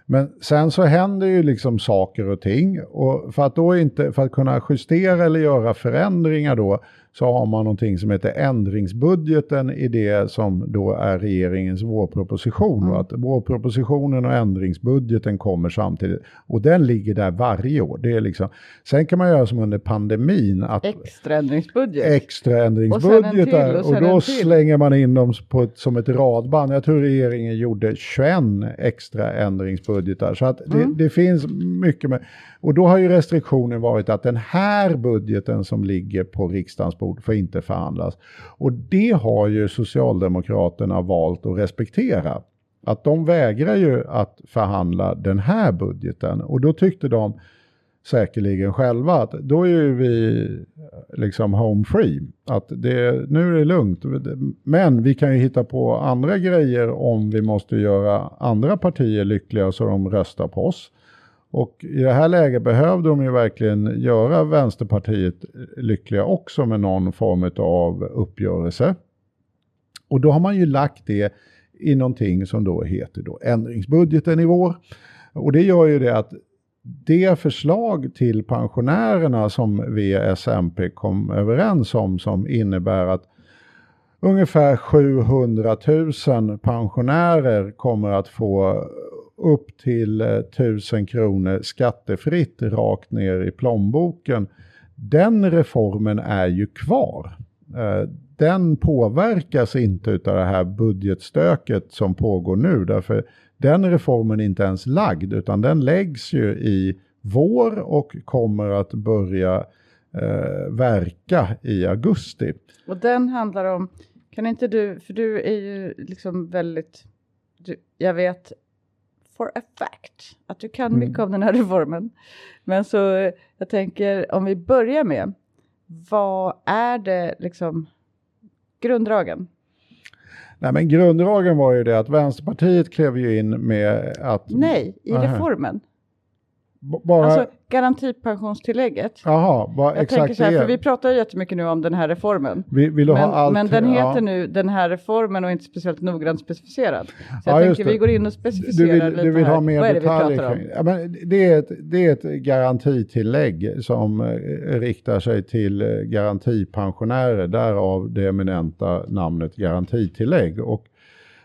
Men sen så händer ju liksom saker och ting. Och för att då inte, för att kunna justera eller göra förändringar då så har man någonting som heter ändringsbudgeten i det som då är regeringens vårproposition. Och att vårpropositionen och ändringsbudgeten kommer samtidigt. Och den ligger där varje år. Det är liksom, sen kan man göra som under pandemin, att Extra ändringsbudget. extra Och sen en ändringsbudgetar till, och, och då slänger man in dem på ett, som ett radband. Jag tror regeringen gjorde 21 extra ändringsbudgetar. Så att det, Mm. det finns mycket med. Och då har ju restriktionen varit att den här budgeten som ligger på riksdagens bord får inte förhandlas. Och det har ju Socialdemokraterna valt att respektera. Att de vägrar ju att förhandla den här budgeten. Och då tyckte de säkerligen själva att då är ju vi liksom home free. Att det, nu är det lugnt. Men vi kan ju hitta på andra grejer om vi måste göra andra partier lyckliga så de röstar på oss. Och i det här läget behövde de ju verkligen göra Vänsterpartiet lyckliga också med någon form av uppgörelse. Och då har man ju lagt det i någonting som då heter då ändringsbudgeten i vår. Och det gör ju det att det förslag till pensionärerna som V, S, MP kom överens om som innebär att ungefär 700 000 pensionärer kommer att få upp till eh, 1000 kronor skattefritt rakt ner i plånboken. den reformen är ju kvar. Eh, den påverkas inte av det här budgetstöket som pågår nu, därför den reformen är inte ens lagd, utan den läggs ju i vår och kommer att börja eh, verka i augusti. Och den handlar om, kan inte du, för du är ju liksom väldigt, du, jag vet for a fact att du kan mycket om den här reformen. Men så eh, jag tänker om vi börjar med, vad är det liksom grunddragen? Nej men grunddragen var ju det att Vänsterpartiet klev ju in med att... Nej, i Aha. reformen. Bara, Alltså garantipensionstillägget. jaha, vad Jag tänker exakt så här, det för är. vi pratar ju jättemycket nu om den här reformen. Vi, vill du ha Men, allt? men den heter ja. nu den här reformen och inte speciellt noggrant specificerad. Så Ja, jag just tänker vi går in och Du specificerar vill, lite du vill här. ha mer Vad är det vi pratar om? ja, men det, är ett, det är ett garantitillägg som eh, riktar sig till eh, garantipensionärer, därav det eminenta namnet garantitillägg. Och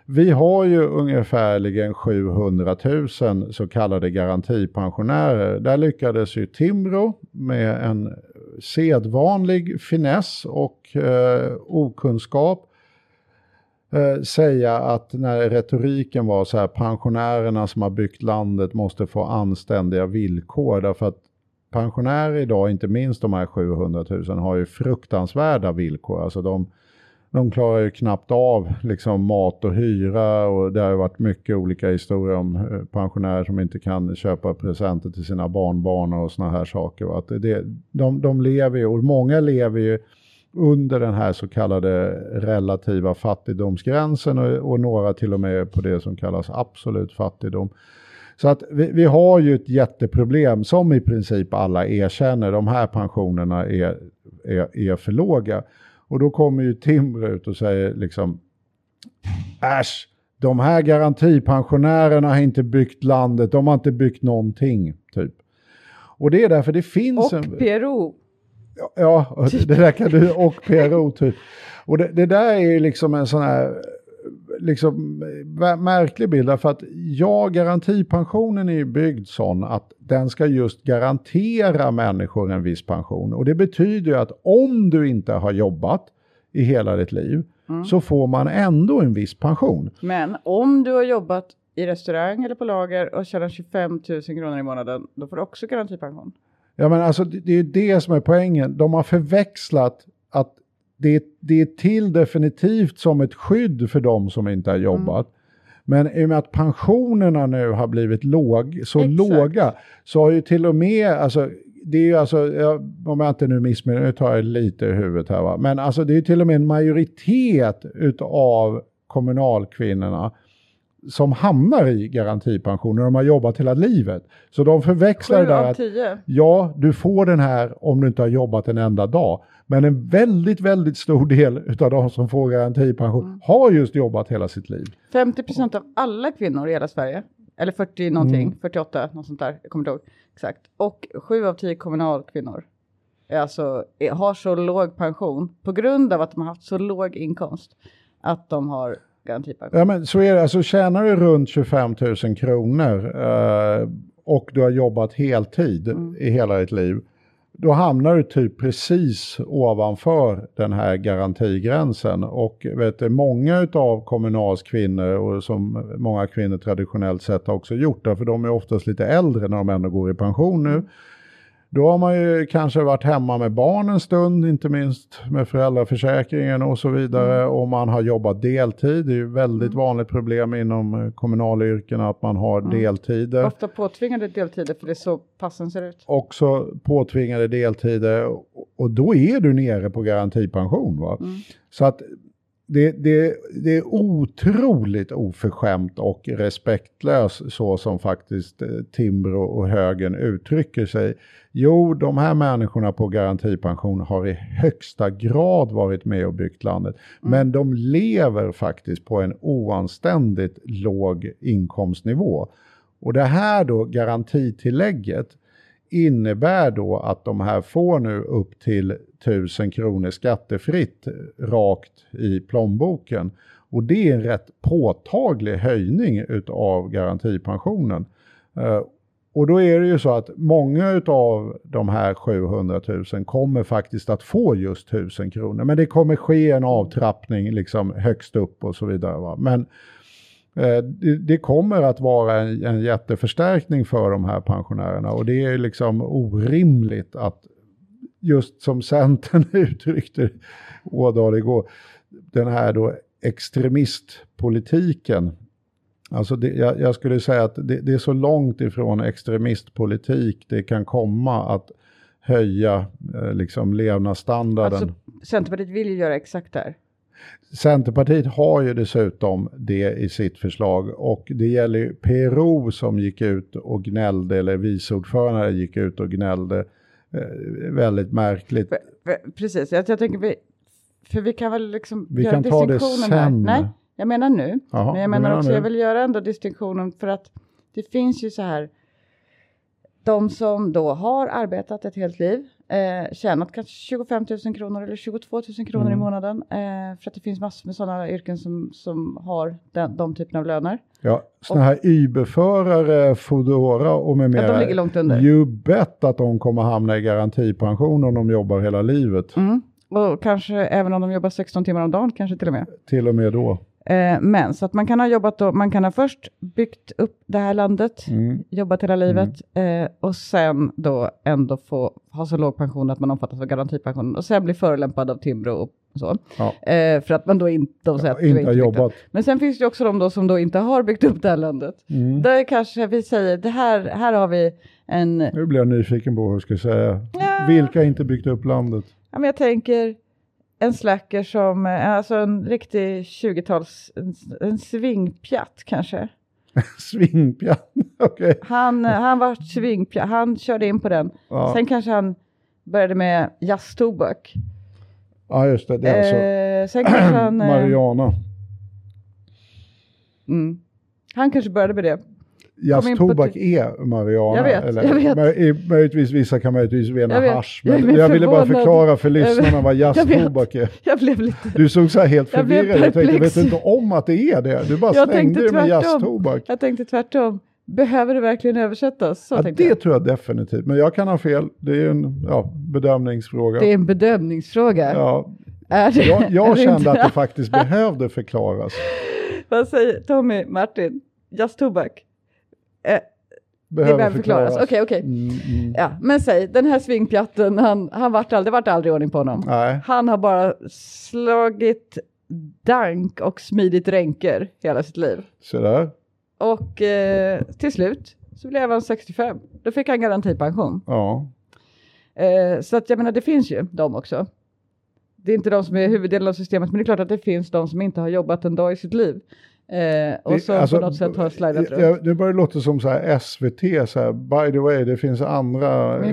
vi har ju ungefärligen 700 000 så kallade garantipensionärer. Där lyckades ju Timbro med en sedvanlig finess och eh, okunskap eh, säga att när retoriken var så här pensionärerna som har byggt landet måste få anständiga villkor därför att pensionärer idag, inte minst de här 700 000, har ju fruktansvärda villkor. Alltså de, de klarar ju knappt av liksom mat och hyra och det har ju varit mycket olika historier om eh, pensionärer som inte kan köpa presenter till sina barnbarn och sådana här saker. va. Att det, de, de lever ju, och många lever ju under den här så kallade relativa fattigdomsgränsen och, och några till och med på det som kallas absolut fattigdom. Så att vi, vi har ju ett jätteproblem som i princip alla erkänner. De här pensionerna är, är, är för låga. Och då kommer ju Timbro ut och säger liksom Äsch, de här garantipensionärerna har inte byggt landet, de har inte byggt någonting. Typ. Och det är därför det finns Och en... PRO. Ja, det där kan du, och PRO typ. Och det, det där är ju liksom en sån här liksom, vä- märklig bild, därför att ja, garantipensionen är ju byggd sån att den ska just garantera människor en viss pension. Och det betyder ju att om du inte har jobbat i hela ditt liv så får man ändå en viss pension. Men om du har jobbat i restaurang eller på lager och tjänar 25 000 kronor i månaden, då får du också garantipension. Ja, men alltså, det, det är ju det som är poängen. De har förväxlat att det, det är till definitivt som ett skydd för de som inte har jobbat. Men i och med att pensionerna nu har blivit låg, så Exakt. låga så har ju till och med, alltså, det är ju alltså, jag, om jag inte nu missminner nu tar jag lite i huvudet här va, men alltså det är ju till och med en majoritet utav kommunalkvinnorna som hamnar i garantipension när de har jobbat hela livet. Så de förväxlar det där att. Ja, du får den här om du inte har jobbat en enda dag. Men en väldigt, väldigt stor del av de som får garantipension Mm. har just jobbat hela sitt liv. 50 procent av alla kvinnor i hela Sverige, eller 40 någonting, Mm. 48, något sånt där, jag kommer inte ihåg exakt. Och 7 av 10 kommunalkvinnor alltså, är, har så låg pension på grund av att de har haft så låg inkomst att de har garantipension. Ja, men så är det. Alltså tjänar du runt 25 000 kronor eh, och du har jobbat heltid Mm. i hela ditt liv, då hamnar du typ precis ovanför den här garantigränsen. Och vet du, många av Kommunals kvinnor, och som många kvinnor traditionellt sett har också gjort, därför de är oftast lite äldre när de ändå går i pension nu, mm då har man ju kanske varit hemma med barn en stund, inte minst med föräldraförsäkringen och så vidare. Och man har jobbat deltid. Det är ju väldigt vanligt problem inom eh, kommunalyrkena att man har deltider. Ofta påtvingade deltider för det är så passen ser ut. Också påtvingade deltider. Och- då är du nere på garantipension. Va? Så att det, det, det är otroligt oförskämt och respektlöst så som faktiskt eh, Timbro och högern uttrycker sig. Jo, de här människorna på garantipension har i högsta grad varit med och byggt landet. Men de lever faktiskt på en oanständigt låg inkomstnivå. Och det här då, garantitillägget, innebär då att de här får nu upp till 1000 kronor skattefritt rakt i plånboken. Och det är en rätt påtaglig höjning utav garantipensionen. Eh, och då är det ju så att många av de här 700 000 kommer faktiskt att få just 1000 kronor. Men det kommer ske en avtrappning liksom högst upp och så vidare. Va? Men eh, Eh, det, kommer att vara en, en jätteförstärkning för de här pensionärerna och det är liksom orimligt att just som Centern uttryckte Ådal igår, den här då extremistpolitiken Alltså det, jag, jag, skulle säga att det, det, är så långt ifrån extremistpolitik det kan komma att höja eh, liksom levnadsstandarden. Alltså, Centerpartiet vill ju göra exakt det här. Centerpartiet har ju dessutom det i sitt förslag och det gäller ju PRO som gick ut och gnällde, eller vice ordförande gick ut och gnällde. Eh, väldigt märkligt. För, för, precis, jag, jag tänker vi, för vi kan väl liksom vi göra kan ta det sen. Här. Nej, jag menar nu. Aha, men jag menar, menar också, nu. jag vill göra ändå distinktionen för att det finns ju så här, de som då har arbetat ett helt liv, eh, tjänat kanske 25 000 kronor eller 22 000 kronor mm. i månaden, eh, för att det finns massor med sådana yrken som, som har den, de typerna av löner. Ja, sådana här Uber-förare, Foodora och med mera. Ja, de ligger långt under. You bet att de kommer hamna i garantipension om de jobbar hela livet. Mm. Och kanske även om de jobbar 16 timmar om dagen, kanske till och med. Till och med då. Eh, men så att man kan ha jobbat då, man kan ha först byggt upp det här landet, mm. jobbat hela livet mm. eh, och sen då ändå få ha så låg pension att man omfattas av garantipensionen och sen bli förolämpad av Timbro och så. Ja. Eh, för att man då inte, de säger ja, inte, inte har jobbat. Men sen finns det också de då som då inte har byggt upp det här landet. Mm. Där kanske vi säger, det här, här har vi en... Nu blir jag nyfiken på vad du ska säga. Ja. Vilka har inte byggt upp landet? Ja, men jag tänker en slacker som, eh, alltså en riktig 20-tals, en, en svingpjatt kanske. svingpjatt, okej. Okay. Han, han var svingpjatt, han körde in på den. Ja. Sen kanske han började med jazztobak. Ja, just det. det är alltså eh, sen kanske han, eh, Mariana. Mm. Han kanske började med det. Jazztobak är marijuana. Jag vet, eller, jag vet. Möjligtvis, vissa kan möjligtvis mena hasch. Men jag, jag ville bara förklara för lyssnarna vad jazztobak är. Jag blev lite... Du såg så här helt förvirrad ut. Jag tänkte, vet inte om att det är det? Du bara jag slängde det med jazztobak. Jag tänkte tvärtom. Behöver det verkligen översättas? Så ja, det jag. tror jag definitivt. Men jag kan ha fel. Det är en ja, bedömningsfråga. Det är en bedömningsfråga. Ja. Är det, jag jag kände inte? att det faktiskt behövde förklaras. Vad säger Tommy, Martin? Jazztobak? Eh, behöver, det behöver förklaras. Okej, okej. Okay, okay. mm, mm. ja, men säg, den här svingpjatten, han, han vart aldrig, det vart aldrig ordning på honom. Nej. Han har bara slagit dank och smidit ränker hela sitt liv. Sådär. Och eh, till slut så blev han 65. Då fick han garantipension. Ja. Eh, så att jag menar, det finns ju de också. Det är inte de som är huvuddelen av systemet, men det är klart att det finns de som inte har jobbat en dag i sitt liv. Eh, och så alltså, på något sätt har slidat runt. Det börjar låta som så här SVT, så här, by the way, det finns andra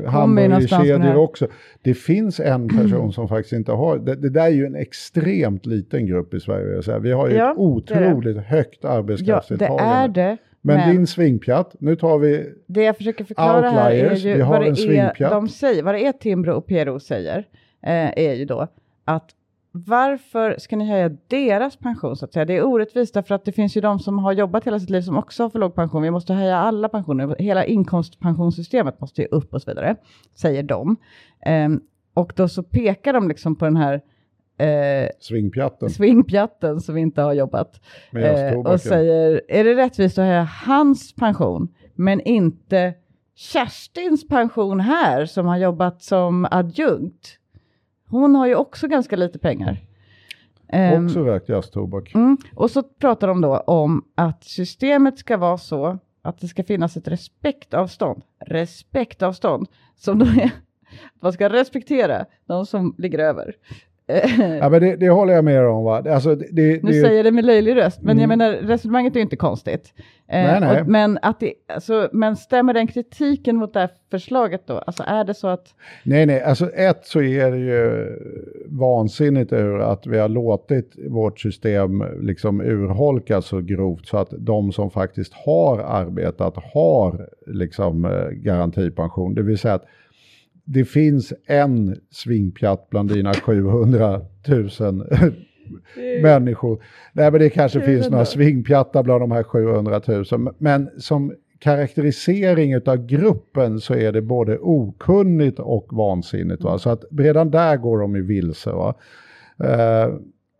hamburgerkedjor också. Det finns en person som faktiskt inte har, det, det, där är ju en extremt liten grupp i Sverige. Så här. Vi har ju ja, ett otroligt det högt arbetskraftsdeltagande. Ja, det är det. Men, men din svingpjatt, nu tar vi Det jag försöker förklara här är ju vad det, är, de säger, vad det är Timbro och PRO säger, eh, är ju då att varför ska ni höja deras pension så att säga? Det är orättvist därför att det finns ju de som har jobbat hela sitt liv som också har för låg pension. Vi måste höja alla pensioner. Hela inkomstpensionssystemet måste ju upp och så vidare, säger de. Um, och då så pekar de liksom på den här Eh, svingpjatten. svingpjatten som inte har jobbat. Eh, och säger, är det rättvist att höja hans pension, men inte Kerstins pension här som har jobbat som adjunkt? Hon har ju också ganska lite pengar. Um, också rökt jazztobak. Mm, och så pratar de då om att systemet ska vara så att det ska finnas ett respektavstånd. Respektavstånd som då är man ska respektera de som ligger över ja, men det, det, håller jag med om. Va? Alltså, det, det, nu säger jag det med löjlig röst, men mm. jag menar resonemanget är inte konstigt. Eh, nej, nej. Och, men, att det, alltså, men stämmer den kritiken mot det här förslaget då? Alltså är det så att... Nej, nej, alltså ett så är det ju vansinnigt ur att vi har låtit vårt system liksom urholkas så grovt så att de som faktiskt har arbetat har liksom eh, garantipension. Det vill säga att det finns en svingpjatt bland dina 700 000 människor. Nej, men det kanske finns några svingpjattar bland de här 700 000. Men som karaktärisering av gruppen så är det både okunnigt och vansinnigt. Va? Så att redan där går de ju vilse. Va? Eh,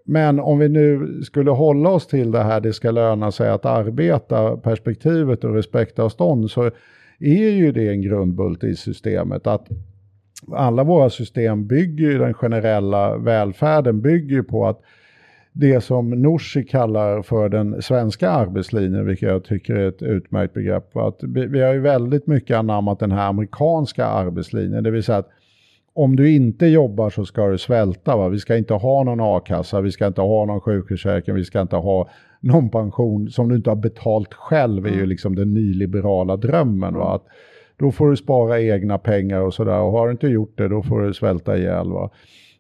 men om vi nu skulle hålla oss till det här, det ska löna sig att arbeta, perspektivet och respektavstånd, så är ju det en grundbult i systemet. Att alla våra system bygger ju, den generella välfärden bygger ju på att det som Nooshi kallar för den svenska arbetslinjen, vilket jag tycker är ett utmärkt begrepp. Att vi, vi har ju väldigt mycket anammat den här amerikanska arbetslinjen, det vill säga att om du inte jobbar så ska du svälta. Va? Vi ska inte ha någon a-kassa, vi ska inte ha någon sjukförsäkring, vi ska inte ha någon pension som du inte har betalt själv är ju mm. liksom den nyliberala drömmen. Va? Att då får du spara egna pengar och sådär och har du inte gjort det då får du svälta ihjäl. Va?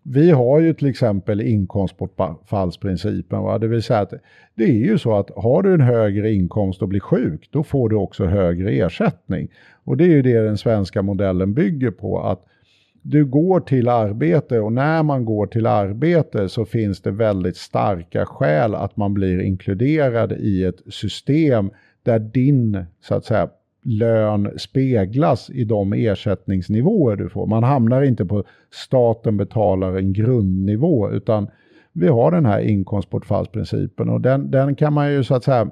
Vi har ju till exempel inkomstbortfallsprincipen, va? det vill säga att det är ju så att har du en högre inkomst och blir sjuk, då får du också högre ersättning. Och det är ju det den svenska modellen bygger på, att du går till arbete och när man går till arbete så finns det väldigt starka skäl att man blir inkluderad i ett system där din så att säga lön speglas i de ersättningsnivåer du får. Man hamnar inte på staten betalar en grundnivå utan vi har den här inkomstbortfallsprincipen och den, den kan man ju så att säga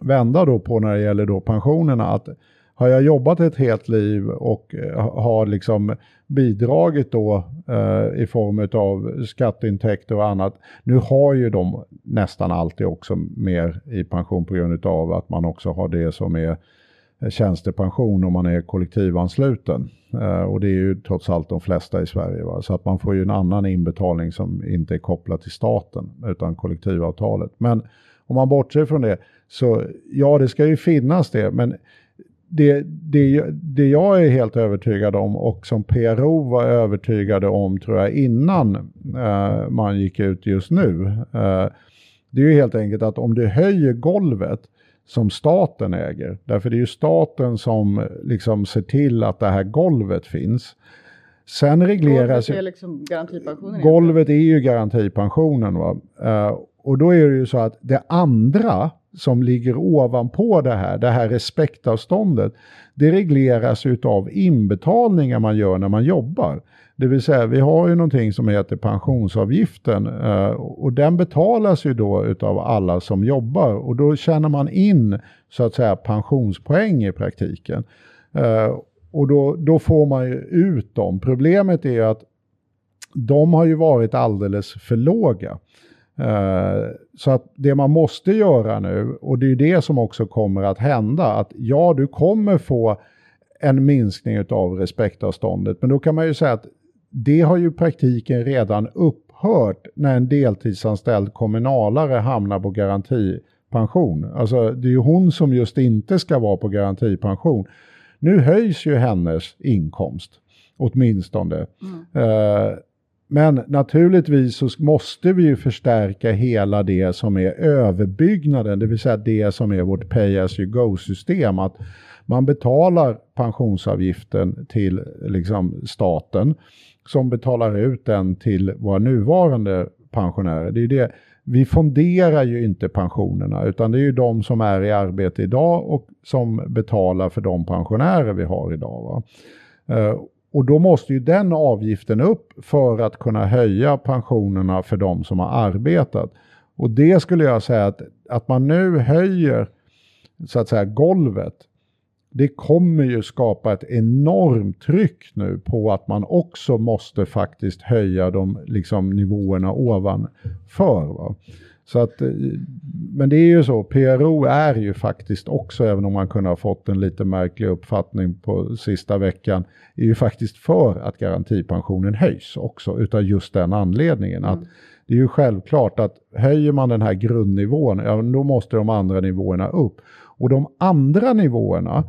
vända då på när det gäller då pensionerna. Att har jag jobbat ett helt liv och eh, har liksom bidragit då eh, i form av skatteintäkter och annat. Nu har ju de nästan alltid också mer i pension på grund av att man också har det som är Eh, tjänstepension om man är kollektivansluten. Eh, och det är ju trots allt de flesta i Sverige. Va? Så att man får ju en annan inbetalning som inte är kopplad till staten utan kollektivavtalet. Men om man bortser från det så ja, det ska ju finnas det. Men det, det, det jag är helt övertygad om och som PRO var övertygade om tror jag innan eh, man gick ut just nu. Eh, det är ju helt enkelt att om du höjer golvet som staten äger, därför det är ju staten som liksom ser till att det här golvet finns. Sen regleras... Golvet är liksom garantipensionen? Golvet är ju garantipensionen. Va? Uh, och då är det ju så att det andra som ligger ovanpå det här, det här respektavståndet, det regleras utav inbetalningar man gör när man jobbar. Det vill säga, vi har ju någonting som heter pensionsavgiften eh, och den betalas ju då utav alla som jobbar och då tjänar man in så att säga pensionspoäng i praktiken. Eh, och då, då får man ju ut dem. Problemet är att de har ju varit alldeles för låga. Eh, så att det man måste göra nu, och det är det som också kommer att hända, att ja, du kommer få en minskning av respektavståndet, men då kan man ju säga att det har ju praktiken redan upphört när en deltidsanställd kommunalare hamnar på garantipension. Alltså det är ju hon som just inte ska vara på garantipension. Nu höjs ju hennes inkomst, åtminstone. Mm. Uh, men naturligtvis så måste vi ju förstärka hela det som är överbyggnaden, det vill säga det som är vårt pay as you go-system. Att man betalar pensionsavgiften till liksom, staten som betalar ut den till våra nuvarande pensionärer. Det är det. Vi fonderar ju inte pensionerna utan det är ju de som är i arbete idag och som betalar för de pensionärer vi har idag. Va? Eh, och då måste ju den avgiften upp för att kunna höja pensionerna för de som har arbetat. Och det skulle jag säga att, att man nu höjer så att säga golvet det kommer ju skapa ett enormt tryck nu på att man också måste faktiskt höja de liksom, nivåerna ovanför. Va? Så att, eh, men det är ju så, PRO är ju faktiskt också, även om man kunde ha fått en lite märklig uppfattning på sista veckan, är ju faktiskt för att garantipensionen höjs också, utav just den anledningen. Mm. Att det är ju självklart att höjer man den här grundnivån, ja, då måste de andra nivåerna upp. Och de andra nivåerna,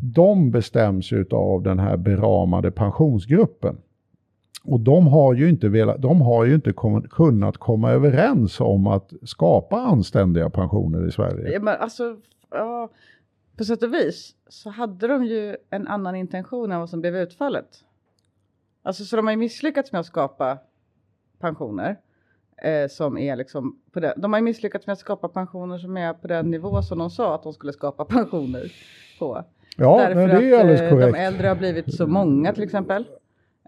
de bestäms av den här beramade pensionsgruppen. Och de har ju inte, velat, de har ju inte kom, kunnat komma överens om att skapa anständiga pensioner i Sverige. Ja, men alltså, ja, på sätt och vis så hade de ju en annan intention än vad som blev utfallet. Alltså så de har ju misslyckats med att skapa pensioner. eh, som är liksom på den. De har ju misslyckats med att skapa pensioner som är på den nivå som de sa att de skulle skapa pensioner på. Ja, Därför men det är alldeles eh, korrekt. de äldre har blivit så många till exempel.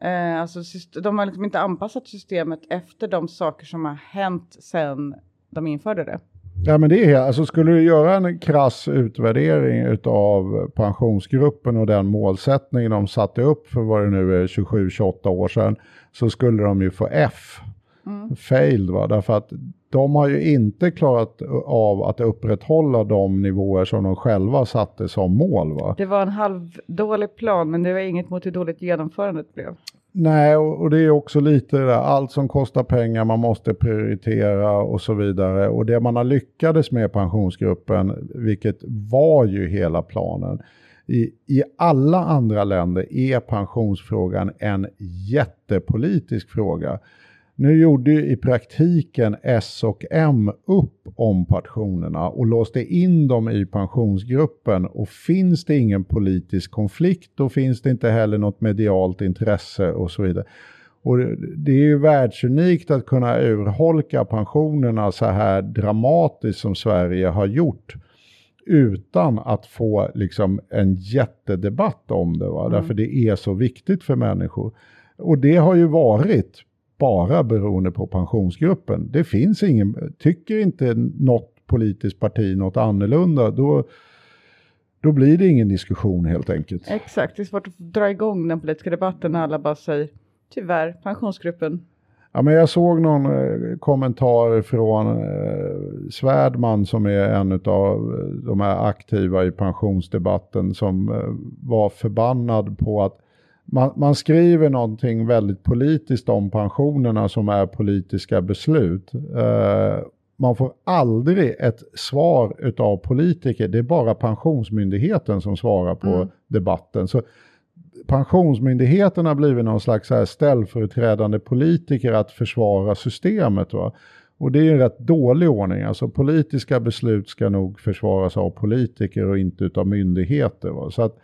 Eh, alltså, de har liksom inte anpassat systemet efter de saker som har hänt sedan de införde det. Ja, men det är, alltså skulle du göra en krass utvärdering av pensionsgruppen och den målsättningen de satte upp för vad det nu är 27-28 år sedan så skulle de ju få F. Failed va, därför att de har ju inte klarat av att upprätthålla de nivåer som de själva satte som mål va. Det var en halvdålig plan men det var inget mot hur dåligt genomförandet blev. Nej, och, det är också lite det där, allt som kostar pengar, man måste prioritera och så vidare. Och det man har lyckades med pensionsgruppen, vilket var ju hela planen, i, i alla andra länder är pensionsfrågan en jättepolitisk fråga. Nu gjorde ju i praktiken S och M upp om pensionerna och låste in dem i pensionsgruppen och finns det ingen politisk konflikt då finns det inte heller något medialt intresse och så vidare. Och det- är ju världsunikt att kunna urholka pensionerna så här dramatiskt som Sverige har gjort utan att få liksom en jättedebatt om det. Va? Därför det är så viktigt för människor. Och det har ju varit bara beroende på pensionsgruppen. Det finns ingen, tycker inte något politiskt parti något annorlunda, då, då blir det ingen diskussion helt enkelt. Exakt, det är svårt att dra igång den politiska debatten när alla bara säger tyvärr, pensionsgruppen. Ja, men jag såg någon eh, kommentar från eh, Svärdman som är en av eh, de här aktiva i pensionsdebatten som eh, var förbannad på att man, man skriver någonting väldigt politiskt om pensionerna som är politiska beslut. Eh, man får aldrig ett svar utav politiker, det är bara pensionsmyndigheten som svarar på Mm. debatten. Så pensionsmyndigheten har blivit någon slags här ställföreträdande politiker att försvara systemet. Va? Och det är en rätt dålig ordning. Alltså politiska beslut ska nog försvaras av politiker och inte av myndigheter. Va? Så att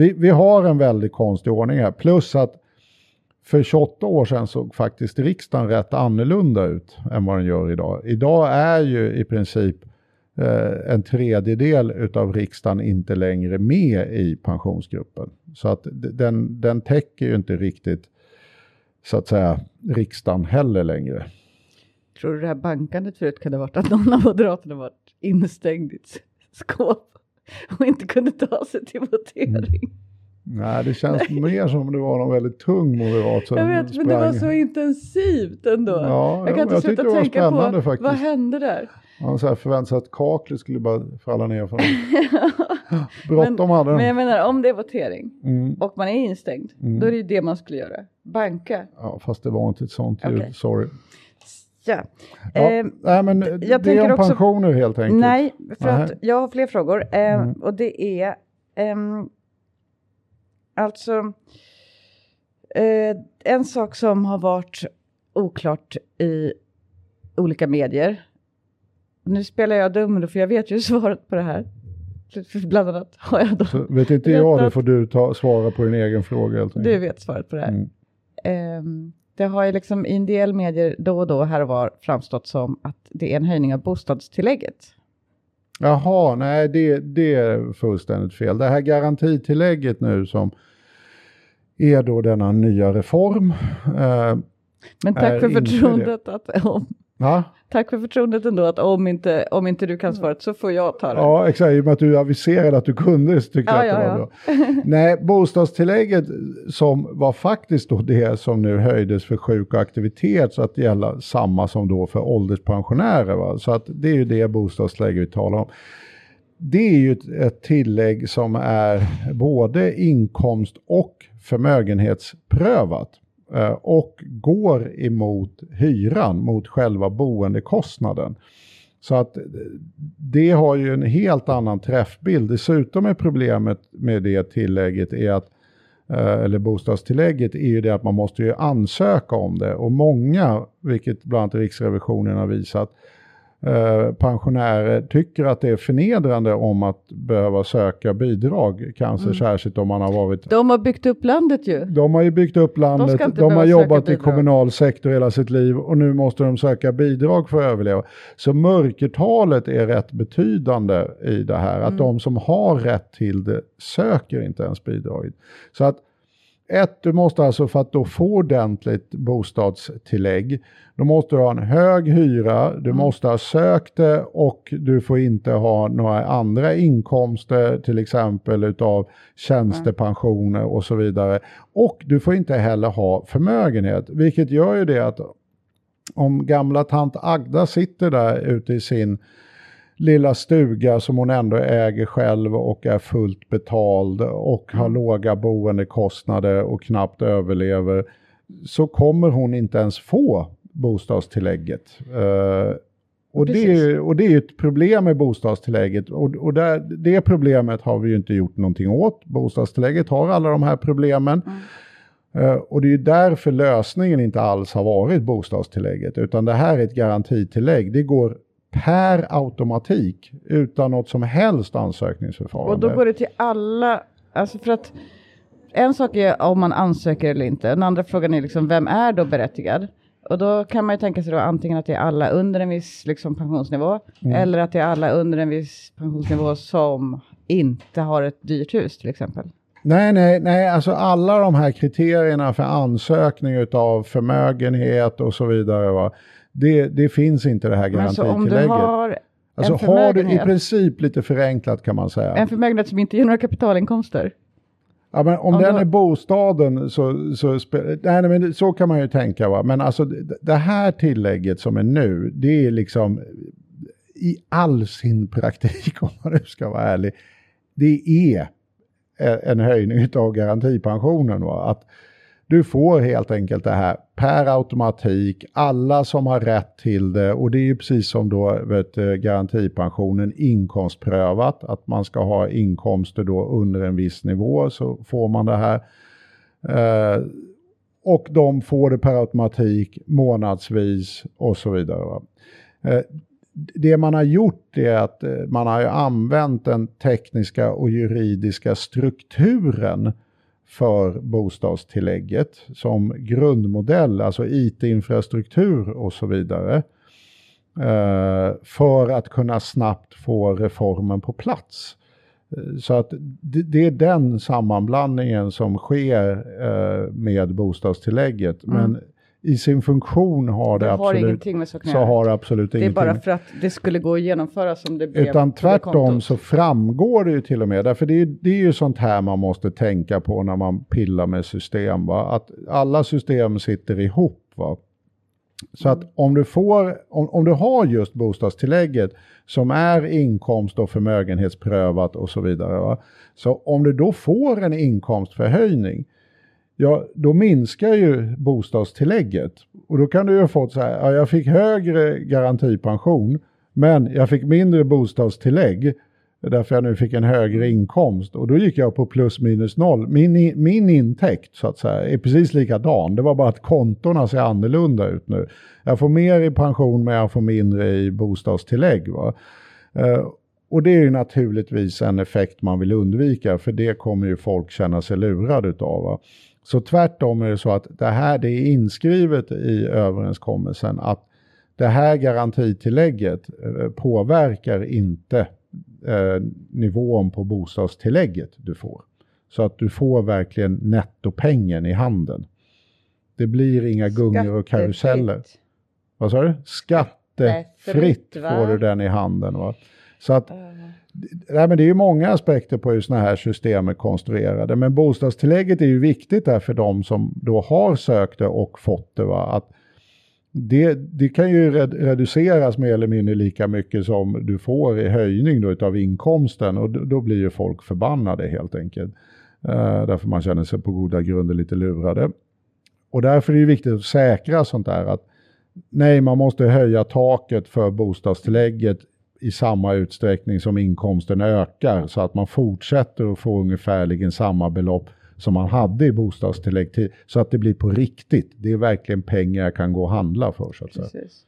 vi, vi har en väldigt konstig ordning här. Plus att för 28 år sedan såg faktiskt riksdagen rätt annorlunda ut än vad den gör idag. Idag är ju i princip eh, en tredjedel utav riksdagen inte längre med i pensionsgruppen. Så att den, den täcker ju inte riktigt så att säga riksdagen heller längre. Tror du det här bankandet förut kunde ha varit att någon av moderaterna varit instängd i ett skåp och inte kunde ta sig till votering? Nej, det känns mer som det var någon väldigt tung moderat som Jag vet, men det var sprang. så intensivt ändå. Ja, jag ja, kan inte jag sluta det tänka på faktiskt. vad hände där. Så här förväntade sig att kaklet skulle bara falla ner från Bråttom hade Men de. jag menar om det är votering Mm. och man är instängd, Mm. då är det ju det man skulle göra. Banka. Ja, fast det var inte ett sånt ljud, Okej. sorry. Ja. Ja, Ehm, nej, men jag det är om också- pensioner helt enkelt. Nej, för Nej. att jag har fler frågor. Eh, Mm. Och det är ehm, alltså eh, en sak som har varit oklart i olika medier. Nu spelar jag dum för jag vet ju svaret på det här. Bland annat har jag då. Så vet inte jag det får du ta, svara på din egen fråga Du vet svaret på det här. Mm. Ehm, det har ju liksom i en del medier då och då här och var framstått som att det är en höjning av bostadstillägget. Jaha, nej det, det är fullständigt fel. Det här garantitillägget nu som är då denna nya reform. Eh, Men tack för förtroendet att om, va? Tack för förtroendet ändå att om inte, om inte du kan svaret så får jag ta det. Ja, exakt. I och med att du aviserade att du kunde det så tyckte Ja, jag att det ja, var ja. bra. Nej, bostadstillägget som var faktiskt då det som nu höjdes för sjuk och aktivitet så att gälla samma som då för ålderspensionärer. Va? Så att det är ju det bostadstillägget vi talar om. Det är ju ett, ett tillägg som är både inkomst och förmögenhetsprövat Eh, och går emot hyran, mot själva boendekostnaden. Så att eh, det har ju en helt annan träffbild. Dessutom är problemet med det tillägget är att eh, eller bostadstillägget är ju det att man måste ju ansöka om det och många, vilket bland annat Riksrevisionen har visat, eh, pensionärer tycker att det är förnedrande om att behöva söka bidrag, kanske Mm. särskilt om man har varit De har byggt upp landet ju. de har ju byggt upp landet, de, inte har jobbat i bidrag. kommunal sektor hela sitt liv och nu måste de söka bidrag för att överleva. Så mörkertalet är rätt betydande i det här, Mm. att de som har rätt till det söker inte ens bidraget. Så att ett, du måste alltså för att då få ordentligt bostadstillägg, då måste du ha en hög hyra, Mm. du måste ha sökt det och du får inte ha några andra inkomster, till exempel utav tjänstepensioner och så vidare. Och du får inte heller ha förmögenhet, vilket gör ju det att om gamla tant Agda sitter där ute i sin lilla stuga som hon ändå äger själv och är fullt betald och har låga boendekostnader och knappt överlever så kommer hon inte ens få bostadstillägget. Eh, och, det, är- och det är ju ett problem med bostadstillägget och, och där, det problemet har vi ju inte gjort någonting åt. Bostadstillägget har alla de här problemen. Eh, och det är ju därför lösningen inte alls har varit bostadstillägget, utan det här är ett garantitillägg. Det går per automatik utan något som helst ansökningsförfarande. Och då går det till alla, alltså för att en sak är om man ansöker eller inte. Den andra frågan är liksom vem är då berättigad? Och då kan man ju tänka sig då antingen att det är alla under en viss liksom, pensionsnivå Mm. eller att det är alla under en viss pensionsnivå som inte har ett dyrt hus till exempel. Nej, nej, nej, alltså alla de här kriterierna för ansökning av förmögenhet och så vidare, va? Det, det finns inte det här Men så om du garantitillägget. har alltså har du i princip lite förenklat kan man säga. en förmögenhet som inte ger några kapitalinkomster. Ja, men om Om den du- är bostaden så, så nej, men så kan man ju tänka. Va? Men alltså det, här tillägget som är nu, det är liksom i all sin praktik, om man nu ska vara ärlig, det är e- en höjning av garantipensionen. Va? Att du får helt enkelt det här per automatik, alla som har rätt till det och det är ju precis som då vet, garantipensionen inkomstprövat, att man ska ha inkomster då under en viss nivå så får man det här. Eh, och de får det per automatik månadsvis och så vidare. Va? Eh, det man har gjort är att eh, man har ju använt den tekniska och juridiska strukturen för bostadstillägget som grundmodell, alltså IT-infrastruktur och så vidare. Eh, för att kunna snabbt få reformen på plats. Eh, så att det, är den sammanblandningen som sker eh, med bostadstillägget. Men mm i sin funktion har det, Det har absolut, ingenting så har det absolut Det är ingenting bara för att det skulle gå att genomföra som det blev utan tvärtom så framgår det ju till och med, därför det är, det är ju sånt här man måste tänka på när man pillar med system, va? att alla system sitter ihop. Va? Så att om du, får, om, om du har just bostadstillägget som är inkomst och förmögenhetsprövat och så vidare, va? så om du då får en inkomstförhöjning, ja då minskar ju bostadstillägget. Och då kan du ju ha fått så här, ja, jag fick högre garantipension, men jag fick mindre bostadstillägg därför jag nu fick en högre inkomst och då gick jag på plus minus noll. Min, min intäkt så att säga är precis likadan. Det var bara att kontona ser annorlunda ut nu. Jag får mer i pension men jag får mindre i bostadstillägg. Va? Eh, och det är ju naturligtvis en effekt man vill undvika för det kommer ju folk känna sig lurade utav. Va? Så tvärtom är det så att det här det är inskrivet i överenskommelsen att det här garantitillägget eh, påverkar inte eh, nivån på bostadstillägget du får. Så att du får verkligen nettopengen i handen. Det blir inga gungor och karuseller. Vad sa du? Skattefritt får du den i handen. Va? Så att, nej, men det är ju många aspekter på hur sådana här system är konstruerade. Men bostadstillägget är ju viktigt där för de som då har sökt det och fått det. Va? Att det, det kan ju red, reduceras mer eller mindre lika mycket som du får i höjning då utav inkomsten och då, då blir ju folk förbannade helt enkelt. Uh, därför man känner sig på goda grunder lite lurade. Och därför är det viktigt att säkra sånt där att nej, man måste höja taket för bostadstillägget i samma utsträckning som inkomsten ökar så att man fortsätter att få ungefärligen samma belopp som man hade i bostadstillägg till, så att det blir på riktigt. Det är verkligen pengar jag kan gå och handla för så att säga. Precis.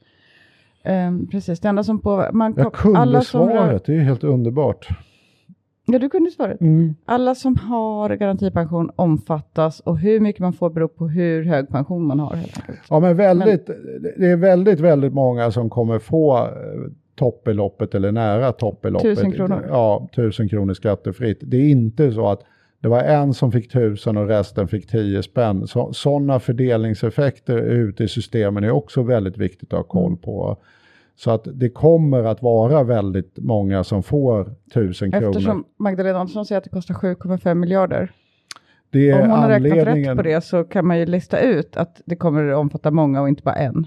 Ehm, precis, det enda som på... Man, Jag kunde alla som svaret, det är helt underbart. Ja, du kunde svaret. Mm. Alla som har garantipension omfattas och hur mycket man får beror på hur hög pension man har. Helt enkelt. Ja, men väldigt, det är väldigt, väldigt många som kommer få eh, toppbeloppet eller nära toppbeloppet. Tusen kronor. Ja, tusen kronor skattefritt. Det är inte så att det var en som fick tusen och resten fick tio spänn. Så, sådana fördelningseffekter ute i systemen är också väldigt viktigt att ha koll på. Så att det kommer att vara väldigt många som får tusen kronor. Eftersom Magdalena Andersson säger att det kostar 7,5 miljarder. Om hon har räknat rätt på det så kan man ju lista ut att det kommer att omfatta många och inte bara en.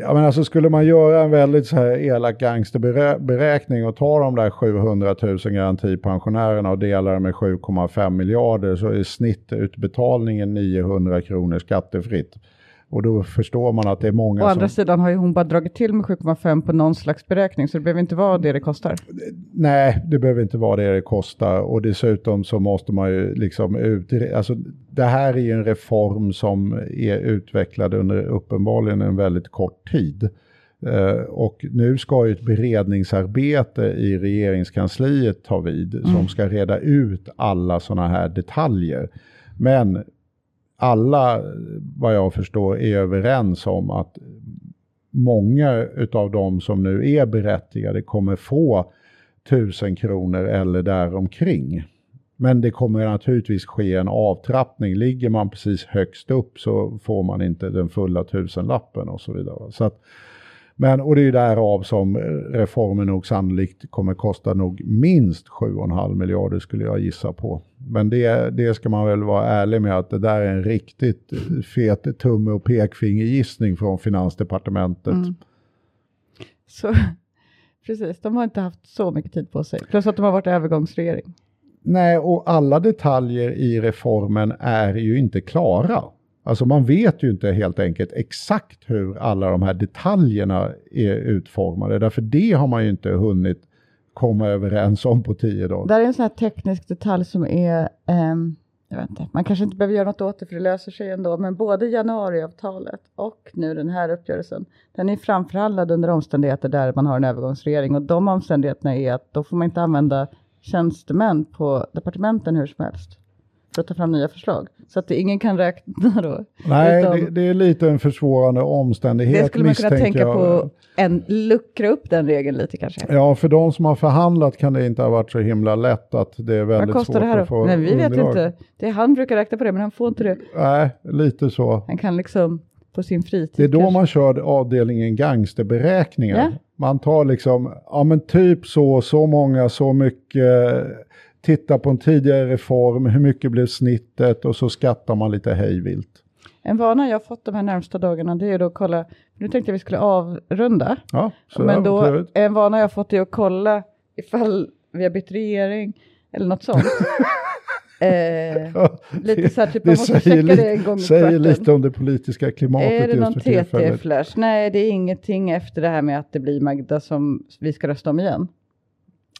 Ja, men alltså skulle man göra en väldigt så här elak gangsterberäkning och ta de där 700 000 garantipensionärerna och dela det med 7,5 miljarder så är snittutbetalningen 900 kronor skattefritt. Och då förstår man att det är många Å som... andra sidan har ju hon bara dragit till med 7,5 på någon slags beräkning så det behöver inte vara det det kostar. Nej, det behöver inte vara det det kostar och dessutom så måste man ju liksom ut... Alltså det här är ju en reform som är utvecklad under uppenbarligen en väldigt kort tid. Eh, och nu ska ju ett beredningsarbete i regeringskansliet ta vid som ska reda ut alla sådana här detaljer. Men alla, vad jag förstår, är överens om att många utav de som nu är berättigade kommer få 1000 kronor eller däromkring. Men det kommer naturligtvis ske en avtrappning. Ligger man precis högst upp så får man inte den fulla tusenlappen och så vidare. Så att, men, och det är därav som reformen nog sannolikt kommer kosta nog minst 7,5 miljarder skulle jag gissa på. Men det, det ska man väl vara ärlig med att det där är en riktigt fet tumme och pekfingergissning från Finansdepartementet. Mm. Så, precis, de har inte haft så mycket tid på sig. Plus att de har varit övergångsregering. Nej, och alla detaljer i reformen är ju inte klara. Alltså man vet ju inte helt enkelt exakt hur alla de här detaljerna är utformade. Därför det har man ju inte hunnit komma överens om på tio dagar. Där är en sån här teknisk detalj som är, ehm, jag vet inte, man kanske inte behöver göra något åt det för det löser sig ändå, men både januariavtalet och nu den här uppgörelsen, den är framförhandlad under omständigheter där man har en övergångsregering och de omständigheterna är att då får man inte använda tjänstemän på departementen hur som helst för att ta fram nya förslag. Så att det, ingen kan räkna då. Nej, utom- det, det är lite en försvårande omständighet det skulle man kunna tänka jag. på, en, luckra upp den regeln lite kanske. Ja, för de som har förhandlat kan det inte ha varit så himla lätt att det är Vad väldigt kostar svårt det här att få då? Nej, vi vet underlag. inte. Det är han brukar räkna på det, men han får inte det. Nej, lite så. Han kan liksom på sin fritid. Det är då kanske. man kör avdelningen gangsterberäkningar. Ja. Man tar liksom, ja men typ så, så många, så mycket, titta på en tidigare reform, hur mycket blev snittet och så skattar man lite hejvilt. En vana jag fått de här närmsta dagarna det är då att kolla, nu tänkte jag vi skulle avrunda, Ja, men då, trevligt. en vana jag fått är att kolla ifall vi har bytt regering eller något sånt. eh, lite så här, typ man måste checka li- det en gång i säger lite om det politiska klimatet Är det någon. TT-flash? Nej, det är ingenting efter det här med att det blir Magda som vi ska rösta om igen.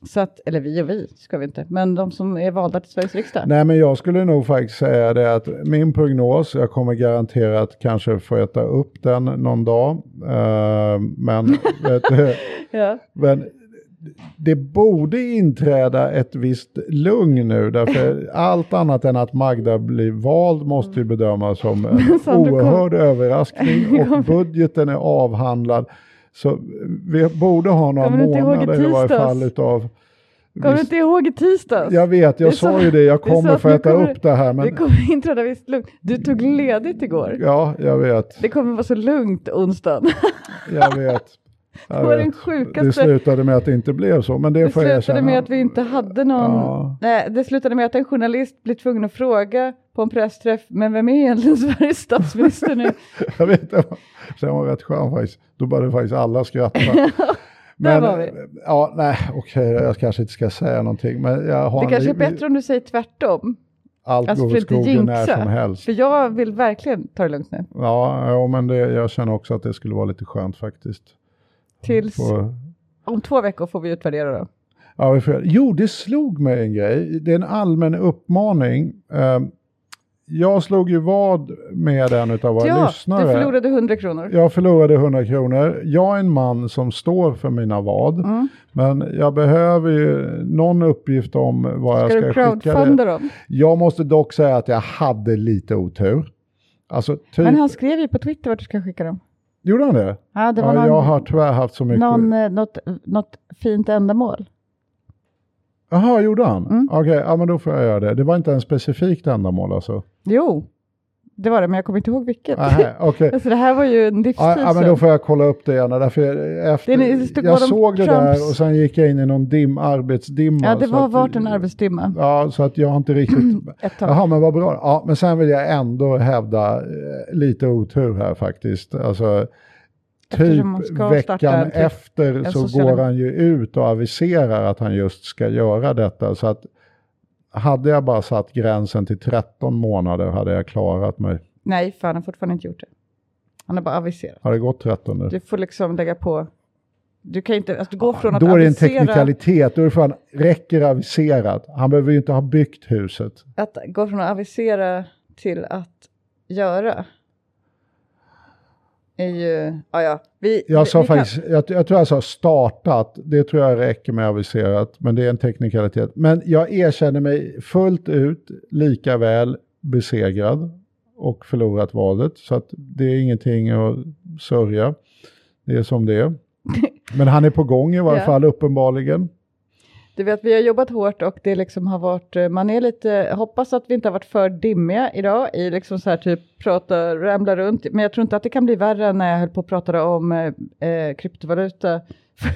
Så att, eller vi och vi ska vi inte, men de som är valda till Sveriges riksdag. Nej men jag skulle nog faktiskt säga det att min prognos, jag kommer garanterat kanske få äta upp den någon dag. Eh, men, vet Ja. men det borde inträda ett visst lugn nu därför allt annat än att Magda blir vald måste ju bedömas som en oerhörd överraskning och budgeten är avhandlad. Så vi borde ha några inte månader i varje fall utav Kommer du inte ihåg i tisdags? jag vet, jag sa ju det, jag kommer att få äta kommer- upp det här. Det Men, kommer inträda visst lugnt. Du tog ledigt igår. ja, jag vet, Det kommer vara så lugnt onsdagen. jag vet. Det var den sjukaste- Det slutade med att det inte blev så, men det, Det får jag slutade erkänna. med att vi inte hade någon... Ja. Nej, det slutade med att en journalist blev tvungen att fråga på en pressträff, men vem är egentligen Sveriges statsminister nu? Jag vet. Den var rätt skön faktiskt. Då började faktiskt alla skratta. Där var vi. Ja, nej, okej, jag kanske inte ska säga någonting. Men jag har Det kanske är bättre om du säger tvärtom. Allt Alltså går åt skogen när som helst. För jag vill verkligen ta det lugnt nu. Ja, ja, men det, jag känner också att det skulle vara lite skönt faktiskt. Tills Få- om två veckor får vi utvärdera då. Ja, vi får, jo, det slog mig en grej. Det är en allmän uppmaning. Eh, jag slog ju vad med en av våra Ja, lyssnare. du förlorade 100 kronor. Jag förlorade 100 kronor. Jag är en man som står för mina vad. Mm. Men jag behöver ju någon uppgift om vad jag Ska ska du skicka. crowdfunda dem? Jag måste dock säga att jag hade lite otur. Alltså, typ... Men han skrev ju på Twitter vart du ska skicka dem. Gjorde han det? Ja, det var ja, någon, jag har tyvärr haft så mycket... någon, eh, något, något fint ändamål. Jaha, gjorde han? Mm. Okej, ja men då får jag göra det. Det var inte en specifikt ändamål alltså? Jo, det var det, men jag kommer inte ihåg vilket. Nähä, okej. alltså det här var ju en livstid Ja, men då får jag kolla upp det igen. Därför jag, efter, Det det jag såg det Trumps- där och sen gick jag in i någon dim, arbetsdimma. Ja, det var att- vart en arbetstimma. Ja, så att jag har inte riktigt... Ett tag. Jaha, men vad bra. Ja, men sen vill jag ändå hävda eh, lite otur här faktiskt. Alltså, typ veckan en efter så går han ju ut och aviserar att han just ska göra detta. Så att hade jag bara satt gränsen till 13 månader hade jag klarat mig. Nej, för han har fortfarande inte gjort det. Han har bara aviserat. Har det gått 13 nu? Du får liksom lägga på. Du kan inte, alltså gå från att Då är det en avisera, teknikalitet, då är det fan, räcker aviserat. Han behöver ju inte ha byggt huset. att gå från att avisera till att göra. Ju, ja ja. Vi, vi, Jag sa vi kan- faktiskt, jag, jag tror jag sa startat, det tror jag räcker med aviserat, men det är en teknikalitet. Men jag erkänner mig fullt ut lika väl besegrad och förlorat valet, så att det är ingenting att sörja. Det är som det är. Men han är på gång i varje Ja. fall uppenbarligen. Du vet, vi har jobbat hårt och det liksom har varit, eh, man är lite, hoppas att vi inte har varit för dimmiga idag i liksom så här typ prata, ramla runt. Men jag tror inte att det kan bli värre än när jag höll på att prata om eh, eh, kryptovaluta.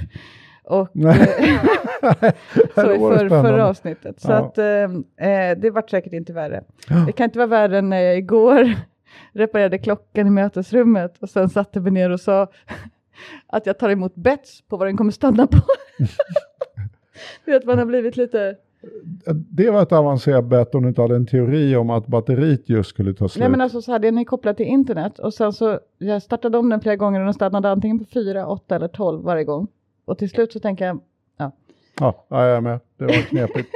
och eh, så i för, förra avsnittet. Så Ja. att eh, det vart säkert inte värre. Det kan inte vara värre än när jag igår reparerade klockan i mötesrummet och sen satte mig ner och sa att jag tar emot bets på vad den kommer stanna på. Du vet, man har blivit lite... Det var ett avancerat bett om du inte hade en teori om att batteriet just skulle ta slut. Nej men alltså så här, den är kopplad till internet och sen så, jag startade om den flera gånger och den stannade antingen på 4, 8 eller 12 varje gång. Och till slut så tänker jag, Ja, ja, jag är med. Det var knepigt.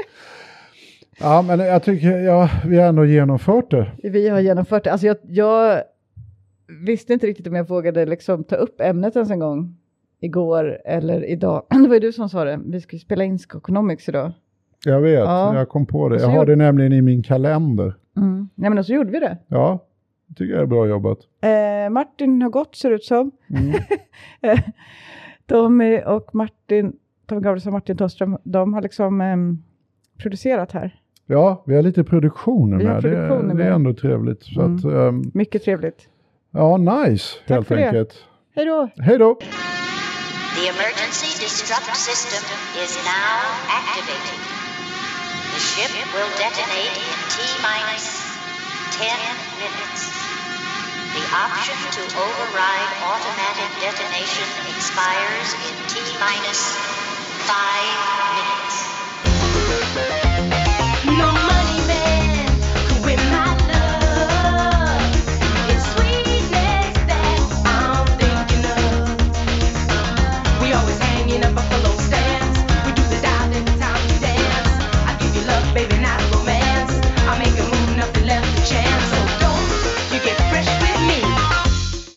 ja, men jag tycker, ja, vi har ändå genomfört det. vi har genomfört det. Alltså jag, jag visste inte riktigt om jag vågade liksom ta upp ämnet ens en gång igår eller idag. Det var ju du som sa det, vi ska ju spela in Skokonomics idag. Jag vet, Ja. jag kom på det. Jag har det nämligen i min kalender. Mm. Nej men så gjorde vi det. Ja, det tycker jag är bra jobbat. Eh, Martin har gått ser det ut som. Mm. Eh, Tommy och Martin, Tommy Gabrielsson och Martin Thåström, de har liksom ehm, producerat här. Ja, vi har lite produktioner med. produktioner det, det är med. ändå trevligt. Så Mm. att, ehm, Mycket trevligt. ja, nice Tack helt för det. enkelt. Hej då! Hej då! The emergency disrupt system is now activated. The ship will detonate in T minus 10 minutes. The option to override automatic detonation expires in T minus 5 minutes.